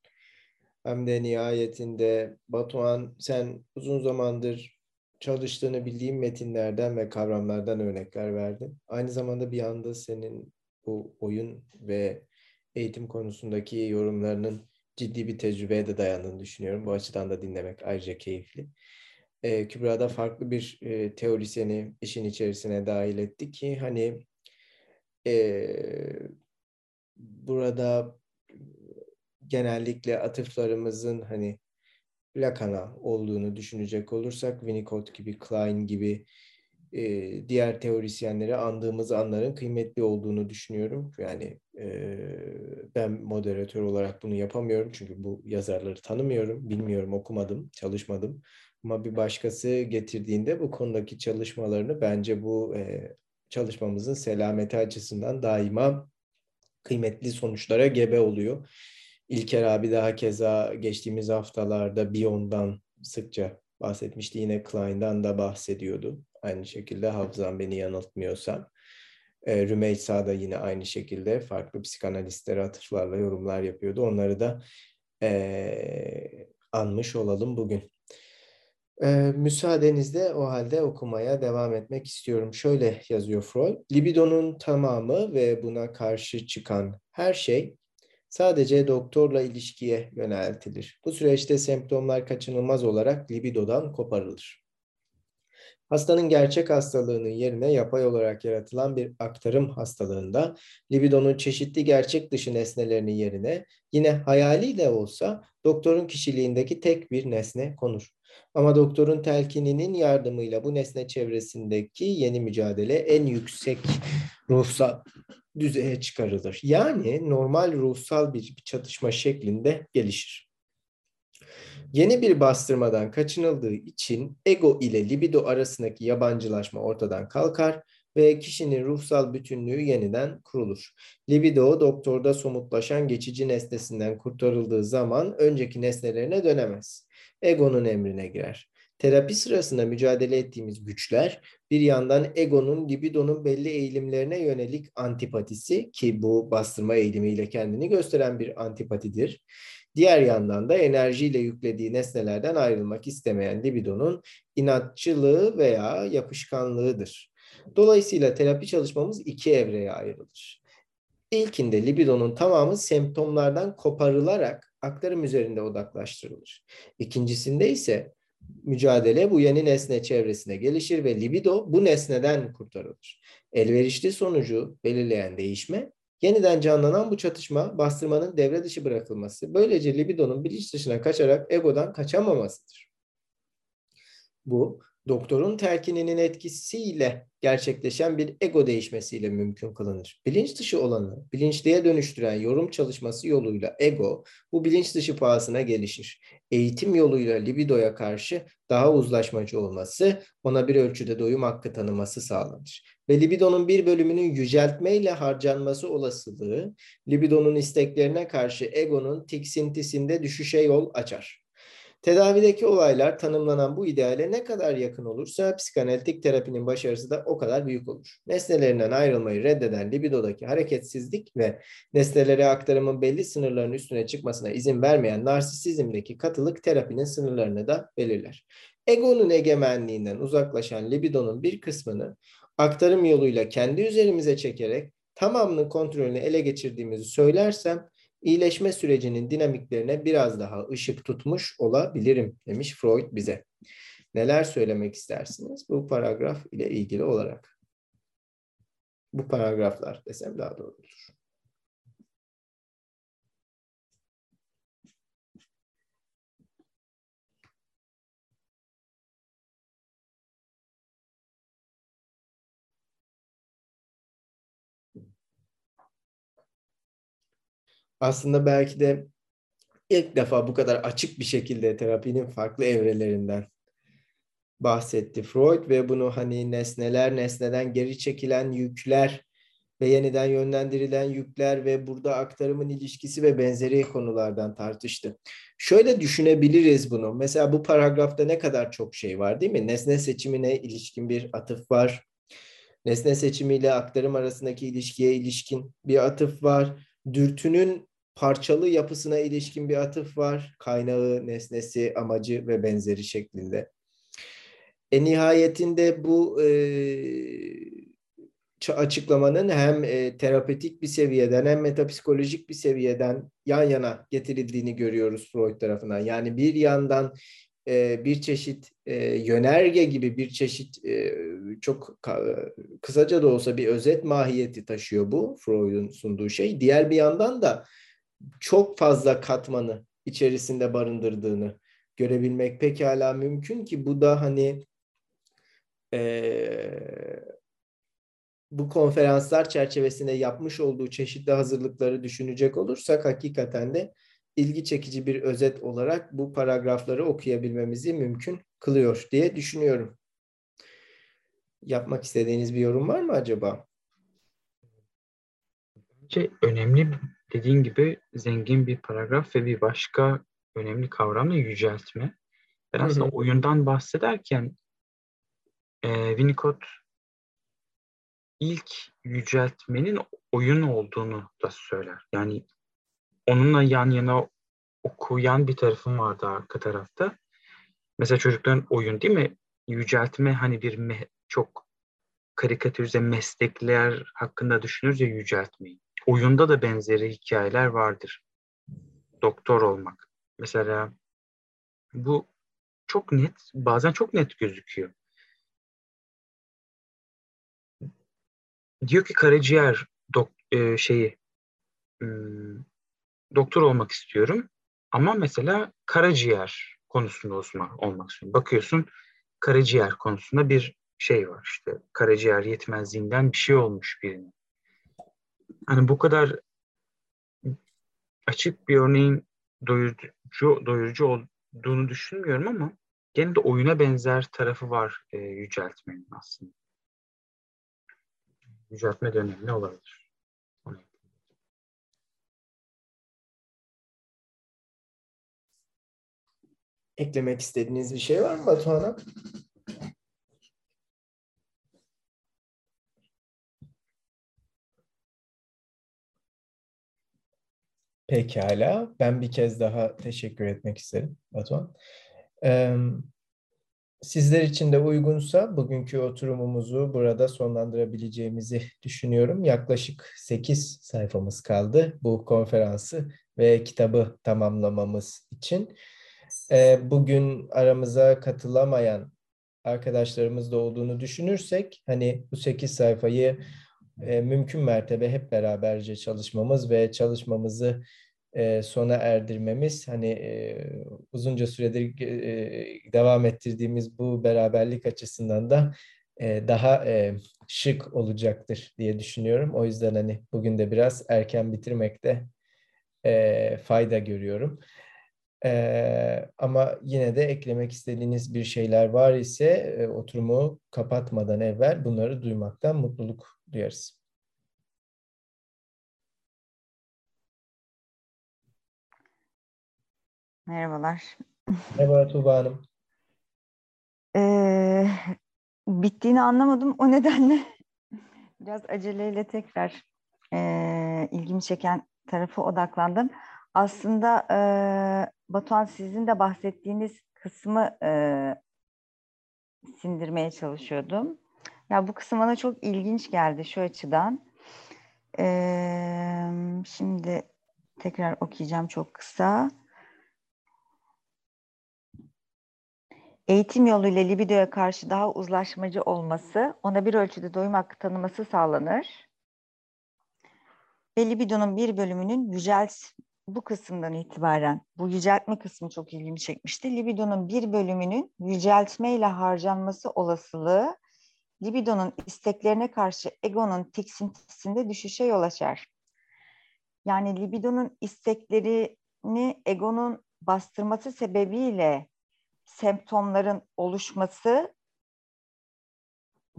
Hem de nihayetinde Batuhan sen uzun zamandır çalıştığını bildiğim metinlerden ve kavramlardan örnekler verdin. Aynı zamanda bir anda senin bu oyun ve eğitim konusundaki yorumlarının ciddi bir tecrübeye de dayandığını düşünüyorum. Bu açıdan da dinlemek ayrıca keyifli. Ee, Kübra'da farklı bir e, teorisyeni işin içerisine dahil etti ki hani e, burada genellikle atıflarımızın hani Lacan'a olduğunu düşünecek olursak Winnicott gibi, Klein gibi e, diğer teorisyenleri andığımız anların kıymetli olduğunu düşünüyorum. Yani e, ben moderatör olarak bunu yapamıyorum çünkü bu yazarları tanımıyorum, bilmiyorum, okumadım, çalışmadım. Ama bir başkası getirdiğinde bu konudaki çalışmalarını bence bu e, çalışmamızın selameti açısından daima kıymetli sonuçlara gebe oluyor. İlker abi daha keza geçtiğimiz haftalarda Beyond'dan sıkça bahsetmişti. Yine Klein'dan da bahsediyordu. Aynı şekilde hafızam beni yanıltmıyorsa. E, Rümeysa da yine aynı şekilde farklı psikanalistlere atıflarla yorumlar yapıyordu. Onları da e, anmış olalım bugün. Ee, müsaadenizle o halde okumaya devam etmek istiyorum. Şöyle yazıyor Freud. Libidonun tamamı ve buna karşı çıkan her şey sadece doktorla ilişkiye yöneltilir. Bu süreçte semptomlar kaçınılmaz olarak libidodan koparılır. Hastanın gerçek hastalığının yerine yapay olarak yaratılan bir aktarım hastalığında libidonun çeşitli gerçek dışı nesnelerinin yerine yine hayali de olsa doktorun kişiliğindeki tek bir nesne konur. Ama doktorun telkininin yardımıyla bu nesne çevresindeki yeni mücadele en yüksek ruhsal düzeye çıkarılır. Yani normal ruhsal bir çatışma şeklinde gelişir. Yeni bir bastırmadan kaçınıldığı için ego ile libido arasındaki yabancılaşma ortadan kalkar ve kişinin ruhsal bütünlüğü yeniden kurulur. Libido doktorda somutlaşan geçici nesnesinden kurtarıldığı zaman önceki nesnelerine dönemez. Egonun emrine girer. Terapi sırasında mücadele ettiğimiz güçler bir yandan egonun libidonun belli eğilimlerine yönelik antipatisi ki bu bastırma eğilimiyle kendini gösteren bir antipatidir. Diğer yandan da enerjiyle yüklediği nesnelerden ayrılmak istemeyen libidonun inatçılığı veya yapışkanlığıdır. Dolayısıyla terapi çalışmamız iki evreye ayrılır. İlkinde libidonun tamamı semptomlardan koparılarak aktarım üzerinde odaklaştırılır. İkincisinde ise mücadele bu yeni nesne çevresine gelişir ve libido bu nesneden kurtarılır. Elverişli sonucu belirleyen değişme Yeniden canlanan bu çatışma bastırmanın devre dışı bırakılması, böylece libidonun bilinç dışına kaçarak egodan kaçamamasıdır. Bu doktorun telkininin etkisiyle gerçekleşen bir ego değişmesiyle mümkün kılınır. Bilinç dışı olanı bilinçliğe dönüştüren yorum çalışması yoluyla ego bu bilinç dışı pahasına gelişir. Eğitim yoluyla libidoya karşı daha uzlaşmacı olması, ona bir ölçüde doyum hakkı tanıması sağlanır. Ve libidonun bir bölümünün yüceltmeyle harcanması olasılığı, libidonun isteklerine karşı egonun tiksintisinde düşüşe yol açar. Tedavideki olaylar tanımlanan bu ideale ne kadar yakın olursa psikanalitik terapinin başarısı da o kadar büyük olur. Nesnelerinden ayrılmayı reddeden libidodaki hareketsizlik ve nesnelere aktarımın belli sınırların üstüne çıkmasına izin vermeyen narsisizmdeki katılık terapinin sınırlarını da belirler. Egonun egemenliğinden uzaklaşan libidonun bir kısmını aktarım yoluyla kendi üzerimize çekerek tamamının kontrolünü ele geçirdiğimizi söylersem iyileşme sürecinin dinamiklerine biraz daha ışık tutmuş olabilirim demiş Freud bize. Neler söylemek istersiniz bu paragraf ile ilgili olarak? Bu paragraflar desem daha doğru olur. Aslında belki de ilk defa bu kadar açık bir şekilde terapinin farklı evrelerinden bahsetti Freud ve bunu hani nesneler, nesneden geri çekilen yükler ve yeniden yönlendirilen yükler ve burada aktarımın ilişkisi ve benzeri konulardan tartıştı. Şöyle düşünebiliriz bunu. Mesela bu paragrafta ne kadar çok şey var değil mi? Nesne seçimine ilişkin bir atıf var. Nesne seçimiyle aktarım arasındaki ilişkiye ilişkin bir atıf var. Dürtünün parçalı yapısına ilişkin bir atıf var. Kaynağı, nesnesi, amacı ve benzeri şeklinde. E nihayetinde bu e, açıklamanın hem e, terapötik bir seviyeden hem metapsikolojik bir seviyeden yan yana getirildiğini görüyoruz Freud tarafından. Yani bir yandan e, bir çeşit e, yönerge gibi bir çeşit e, çok kısaca da olsa bir özet mahiyeti taşıyor bu Freud'un sunduğu şey. Diğer bir yandan da çok fazla katmanı içerisinde barındırdığını görebilmek pekala mümkün ki bu da hani e, bu konferanslar çerçevesinde yapmış olduğu çeşitli hazırlıkları düşünecek olursak hakikaten de ilgi çekici bir özet olarak bu paragrafları okuyabilmemizi mümkün kılıyor diye düşünüyorum. Yapmak istediğiniz bir yorum var mı acaba? Bence önemli dediğin gibi zengin bir paragraf ve bir başka önemli kavram da yüceltme. Ben aslında oyundan bahsederken e, Winnicott ilk yüceltmenin oyun olduğunu da söyler. Yani onunla yan yana okuyan bir tarafım vardı arka tarafta. Mesela çocukların oyun değil mi? Yüceltme hani bir me- çok karikatürize meslekler hakkında düşünürüz ya yüceltmeyi. Oyunda da benzeri hikayeler vardır. Doktor olmak. Mesela bu çok net, bazen çok net gözüküyor. Diyor ki karaciğer dok, e, şeyi hmm, doktor olmak istiyorum ama mesela karaciğer konusunda uzman olmak istiyorum. Bakıyorsun karaciğer konusunda bir şey var işte karaciğer yetmezliğinden bir şey olmuş birine. Hani bu kadar açık bir örneğin doyurucu, doyurucu olduğunu düşünmüyorum ama gene de oyuna benzer tarafı var e, yüceltmenin aslında. Yüceltme de önemli olabilir. Eklemek istediğiniz bir şey var mı Batuhan'a? Pekala. Ben bir kez daha teşekkür etmek isterim Batuhan. Sizler için de uygunsa bugünkü oturumumuzu burada sonlandırabileceğimizi düşünüyorum. Yaklaşık 8 sayfamız kaldı bu konferansı ve kitabı tamamlamamız için. Bugün aramıza katılamayan arkadaşlarımız da olduğunu düşünürsek hani bu 8 sayfayı e, mümkün mertebe hep beraberce çalışmamız ve çalışmamızı e, sona erdirmemiz hani e, uzunca süredir e, devam ettirdiğimiz bu beraberlik açısından da e, daha e, şık olacaktır diye düşünüyorum. O yüzden hani bugün de biraz erken bitirmekte e, fayda görüyorum. Ee, ama yine de eklemek istediğiniz bir şeyler var ise e, oturumu kapatmadan evvel bunları duymaktan mutluluk duyarız. Merhabalar. Merhaba Tuğba Hanım. Ee, bittiğini anlamadım. O nedenle biraz aceleyle tekrar e, ilgimi çeken tarafı odaklandım. Aslında e, Batuhan sizin de bahsettiğiniz kısmı e, sindirmeye çalışıyordum. Ya bu kısım bana çok ilginç geldi şu açıdan. E, şimdi tekrar okuyacağım çok kısa. Eğitim yoluyla libidoya karşı daha uzlaşmacı olması, ona bir ölçüde doyum hakkı tanıması sağlanır. Ve libidonun bir bölümünün yücelt bu kısımdan itibaren, bu yüceltme kısmı çok ilgimi çekmişti. Libidonun bir bölümünün yüceltmeyle harcanması olasılığı, libidonun isteklerine karşı egonun tiksintisinde düşüşe yol açar. Yani libidonun isteklerini egonun bastırması sebebiyle semptomların oluşması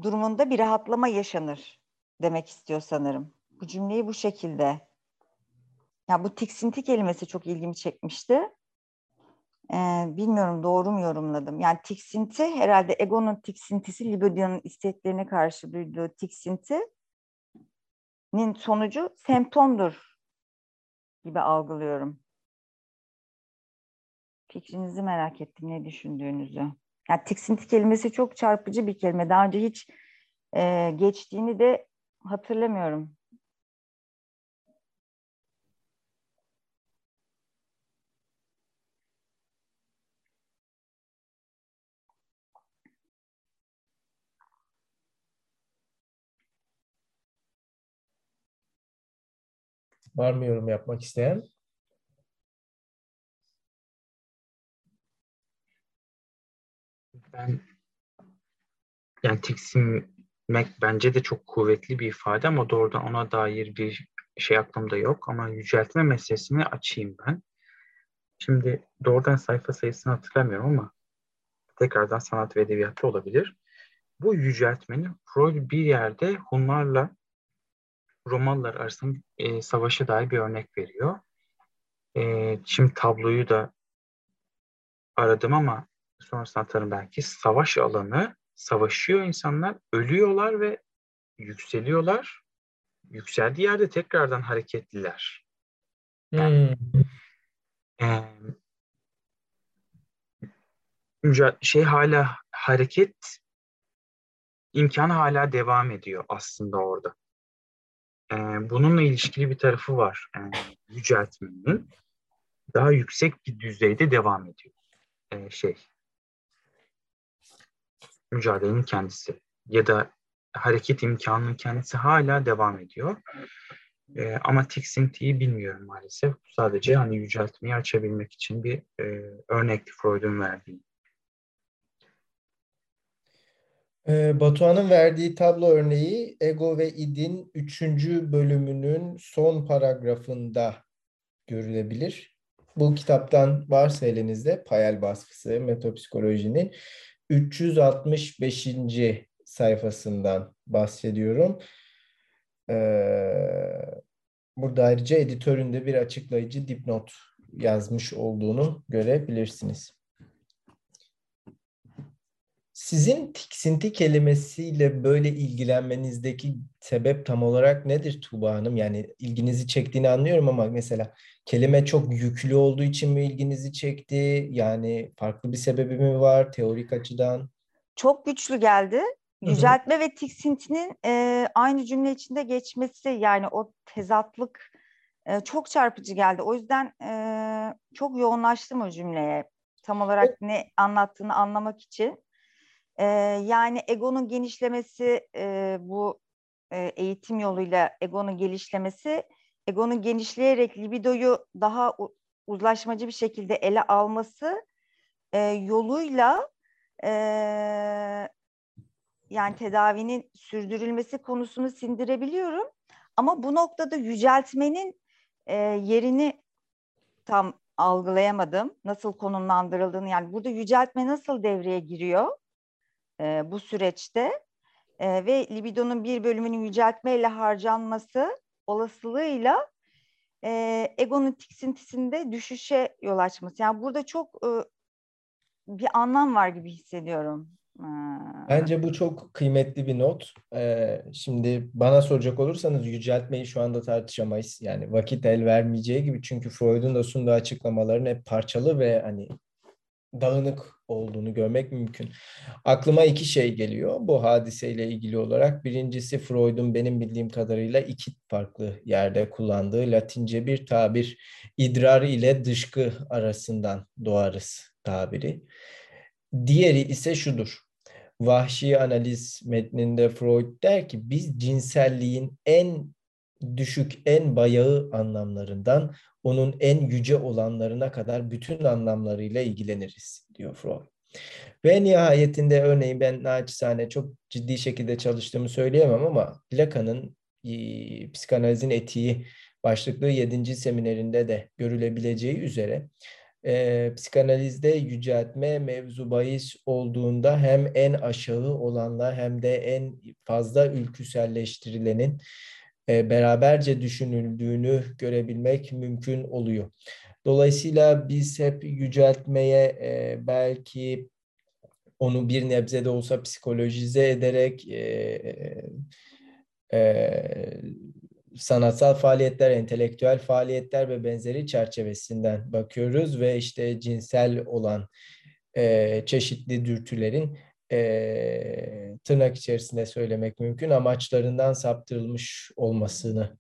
durumunda bir rahatlama yaşanır demek istiyor sanırım. Bu cümleyi bu şekilde. Ya bu tiksinti kelimesi çok ilgimi çekmişti. Ee, bilmiyorum doğru mu yorumladım. Yani tiksinti herhalde egonun tiksintisi libidonun isteklerine karşı duyduğu tiksintinin sonucu semptomdur gibi algılıyorum. Fikrinizi merak ettim ne düşündüğünüzü. Yani tiksinti kelimesi çok çarpıcı bir kelime. Daha önce hiç e, geçtiğini de hatırlamıyorum. Var mı yorum yapmak isteyen? Ben yani tiksinmek bence de çok kuvvetli bir ifade ama doğrudan ona dair bir şey aklımda yok ama yüceltme meselesini açayım ben. Şimdi doğrudan sayfa sayısını hatırlamıyorum ama tekrardan sanat ve edebiyatta olabilir. Bu yüceltmenin Freud bir yerde Hunlarla Romalılar arasında e, savaşa dair bir örnek veriyor. E, şimdi tabloyu da aradım ama sonrasında atarım belki. Savaş alanı, savaşıyor insanlar, ölüyorlar ve yükseliyorlar. Yükseldiği yerde tekrardan hareketliler. Yani, hmm. e, şey hala hareket imkanı hala devam ediyor aslında orada. E, bununla ilişkili bir tarafı var. Yani yüceltmenin daha yüksek bir düzeyde devam ediyor. E, şey mücadelenin kendisi ya da hareket imkanının kendisi hala devam ediyor. E, ama tiksintiyi bilmiyorum maalesef. Sadece hani yüceltmeyi açabilmek için bir e, örnek Freud'un verdiği. Ee, Batuhan'ın verdiği tablo örneği Ego ve İd'in 3. bölümünün son paragrafında görülebilir. Bu kitaptan varsa elinizde Payel baskısı metapsikolojinin 365. sayfasından bahsediyorum. Ee, burada ayrıca editöründe bir açıklayıcı dipnot yazmış olduğunu görebilirsiniz. Sizin tiksinti kelimesiyle böyle ilgilenmenizdeki sebep tam olarak nedir Tuğba Hanım? Yani ilginizi çektiğini anlıyorum ama mesela kelime çok yüklü olduğu için mi ilginizi çekti? Yani farklı bir sebebi mi var teorik açıdan? Çok güçlü geldi. Yüceltme ve tiksintinin e, aynı cümle içinde geçmesi yani o tezatlık e, çok çarpıcı geldi. O yüzden e, çok yoğunlaştım o cümleye. Tam olarak ne anlattığını anlamak için. E, yani egonun genişlemesi e, bu e, eğitim yoluyla egonun gelişlemesi, egonun genişleyerek libidoyu daha uzlaşmacı bir şekilde ele alması e, yoluyla e, yani tedavinin sürdürülmesi konusunu sindirebiliyorum. Ama bu noktada yüceltmenin e, yerini tam algılayamadım. Nasıl konumlandırıldığını yani burada yüceltme nasıl devreye giriyor? E, bu süreçte e, ve libidonun bir bölümünün yüceltmeyle harcanması olasılığıyla e, egonun tiksintisinde düşüşe yol açması. Yani burada çok e, bir anlam var gibi hissediyorum. Bence bu çok kıymetli bir not. Ee, şimdi bana soracak olursanız yüceltmeyi şu anda tartışamayız. Yani vakit el vermeyeceği gibi çünkü Freud'un da sunduğu açıklamaların hep parçalı ve hani dağınık olduğunu görmek mümkün. Aklıma iki şey geliyor bu hadiseyle ilgili olarak. Birincisi Freud'un benim bildiğim kadarıyla iki farklı yerde kullandığı Latince bir tabir idrar ile dışkı arasından doğarız tabiri. Diğeri ise şudur. Vahşi analiz metninde Freud der ki biz cinselliğin en düşük, en bayağı anlamlarından onun en yüce olanlarına kadar bütün anlamlarıyla ilgileniriz diyor Freud. Ve nihayetinde örneğin ben naçizane çok ciddi şekilde çalıştığımı söyleyemem ama Lacan'ın e, psikanalizin etiği başlıklı 7. seminerinde de görülebileceği üzere e, psikanalizde yüceltme mevzu bahis olduğunda hem en aşağı olanla hem de en fazla ülküselleştirilenin e, beraberce düşünüldüğünü görebilmek mümkün oluyor. Dolayısıyla biz hep yüceltmeye e, belki onu bir nebze de olsa psikolojize ederek e, sanatsal faaliyetler, entelektüel faaliyetler ve benzeri çerçevesinden bakıyoruz ve işte cinsel olan çeşitli dürtülerin e, tırnak içerisinde söylemek mümkün amaçlarından saptırılmış olmasını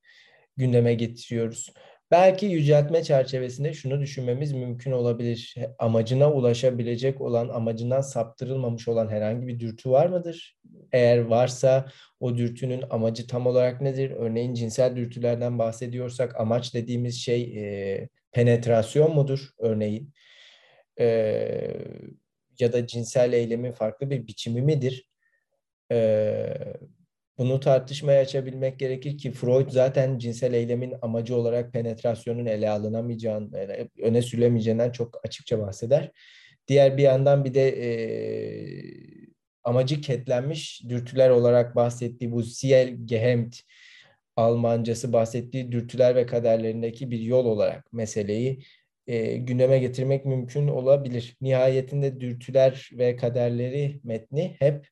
gündeme getiriyoruz. Belki yüceltme çerçevesinde şunu düşünmemiz mümkün olabilir. Amacına ulaşabilecek olan, amacından saptırılmamış olan herhangi bir dürtü var mıdır? Eğer varsa o dürtünün amacı tam olarak nedir? Örneğin cinsel dürtülerden bahsediyorsak amaç dediğimiz şey e, penetrasyon mudur örneğin? E, ya da cinsel eylemin farklı bir biçimi midir? Ee, bunu tartışmaya açabilmek gerekir ki Freud zaten cinsel eylemin amacı olarak penetrasyonun ele alınamayacağını, öne sürülemeyeceğinden çok açıkça bahseder. Diğer bir yandan bir de e, amacı ketlenmiş dürtüler olarak bahsettiği bu Ziel Gehemt Almancası bahsettiği dürtüler ve kaderlerindeki bir yol olarak meseleyi e, gündeme getirmek mümkün olabilir. Nihayetinde dürtüler ve kaderleri metni hep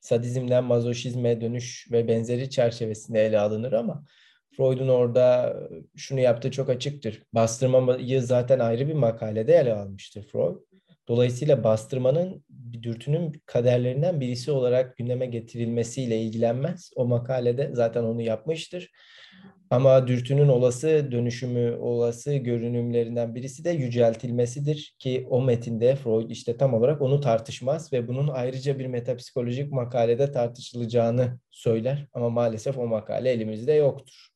sadizmden mazoşizme dönüş ve benzeri çerçevesinde ele alınır ama Freud'un orada şunu yaptığı çok açıktır. Bastırmayı zaten ayrı bir makalede ele almıştır Freud. Dolayısıyla bastırmanın dürtünün kaderlerinden birisi olarak gündeme getirilmesiyle ilgilenmez. O makalede zaten onu yapmıştır. Ama dürtünün olası dönüşümü, olası görünümlerinden birisi de yüceltilmesidir ki o metinde Freud işte tam olarak onu tartışmaz ve bunun ayrıca bir metapsikolojik makalede tartışılacağını söyler. Ama maalesef o makale elimizde yoktur.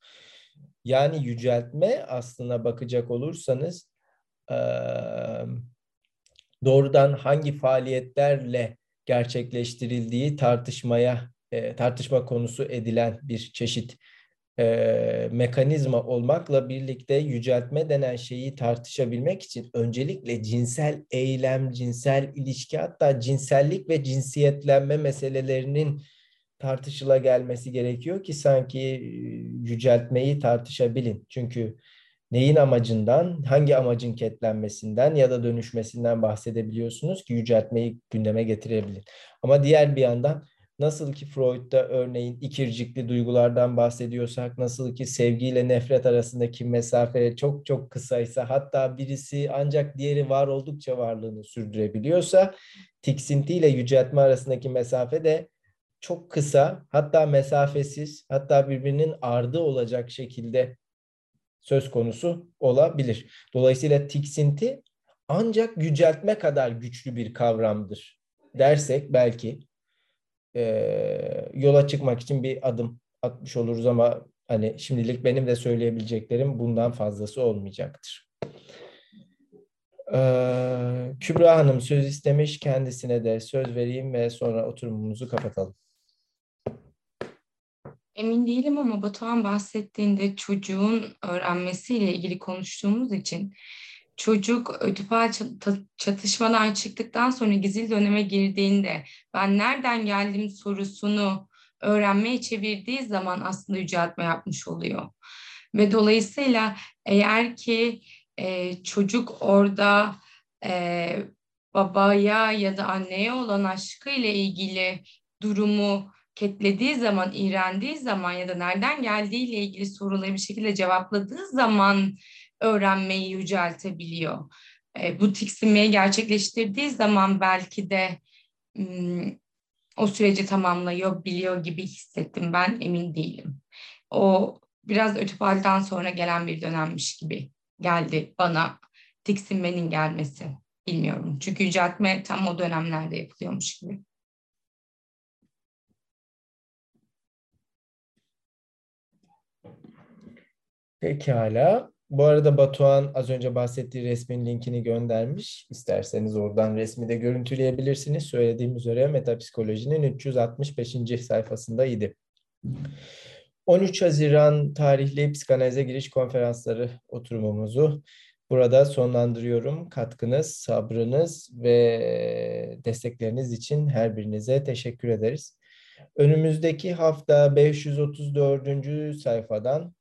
Yani yüceltme aslına bakacak olursanız doğrudan hangi faaliyetlerle gerçekleştirildiği tartışmaya tartışma konusu edilen bir çeşit e, mekanizma olmakla birlikte yüceltme denen şeyi tartışabilmek için öncelikle cinsel eylem, cinsel ilişki hatta cinsellik ve cinsiyetlenme meselelerinin tartışıla gelmesi gerekiyor ki sanki yüceltmeyi tartışabilin. Çünkü neyin amacından, hangi amacın ketlenmesinden ya da dönüşmesinden bahsedebiliyorsunuz ki yüceltmeyi gündeme getirebilir. Ama diğer bir yandan Nasıl ki Freud'da örneğin ikircikli duygulardan bahsediyorsak, nasıl ki sevgiyle nefret arasındaki mesafe çok çok kısaysa, hatta birisi ancak diğeri var oldukça varlığını sürdürebiliyorsa, tiksintiyle yüceltme arasındaki mesafe de çok kısa, hatta mesafesiz, hatta birbirinin ardı olacak şekilde söz konusu olabilir. Dolayısıyla tiksinti ancak yüceltme kadar güçlü bir kavramdır dersek belki e, yola çıkmak için bir adım atmış oluruz ama hani şimdilik benim de söyleyebileceklerim bundan fazlası olmayacaktır. Ee, Kübra Hanım söz istemiş kendisine de söz vereyim ve sonra oturumumuzu kapatalım. Emin değilim ama Batuhan bahsettiğinde çocuğun öğrenmesiyle ilgili konuştuğumuz için çocuk ödipal çatışmadan çıktıktan sonra gizli döneme girdiğinde ben nereden geldim sorusunu öğrenmeye çevirdiği zaman aslında yüceltme yapmış oluyor. Ve dolayısıyla eğer ki e, çocuk orada e, babaya ya da anneye olan aşkı ile ilgili durumu ketlediği zaman, iğrendiği zaman ya da nereden geldiği ilgili soruları bir şekilde cevapladığı zaman öğrenmeyi yüceltebiliyor. E, bu tiksinmeyi gerçekleştirdiği zaman belki de o süreci tamamlıyor, biliyor gibi hissettim. Ben emin değilim. O biraz ötüpalden sonra gelen bir dönemmiş gibi geldi bana tiksinmenin gelmesi. Bilmiyorum. Çünkü yüceltme tam o dönemlerde yapılıyormuş gibi. Pekala. Bu arada Batuhan az önce bahsettiği resmin linkini göndermiş. İsterseniz oradan resmi de görüntüleyebilirsiniz. Söylediğim üzere Metapsikolojinin 365. sayfasındaydı. 13 Haziran tarihli psikanalize giriş konferansları oturumumuzu burada sonlandırıyorum. Katkınız, sabrınız ve destekleriniz için her birinize teşekkür ederiz. Önümüzdeki hafta 534. sayfadan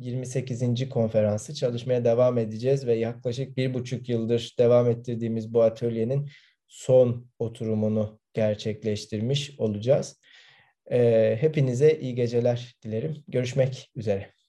28. konferansı çalışmaya devam edeceğiz ve yaklaşık bir buçuk yıldır devam ettirdiğimiz bu atölyenin son oturumunu gerçekleştirmiş olacağız. Hepinize iyi geceler dilerim. Görüşmek üzere.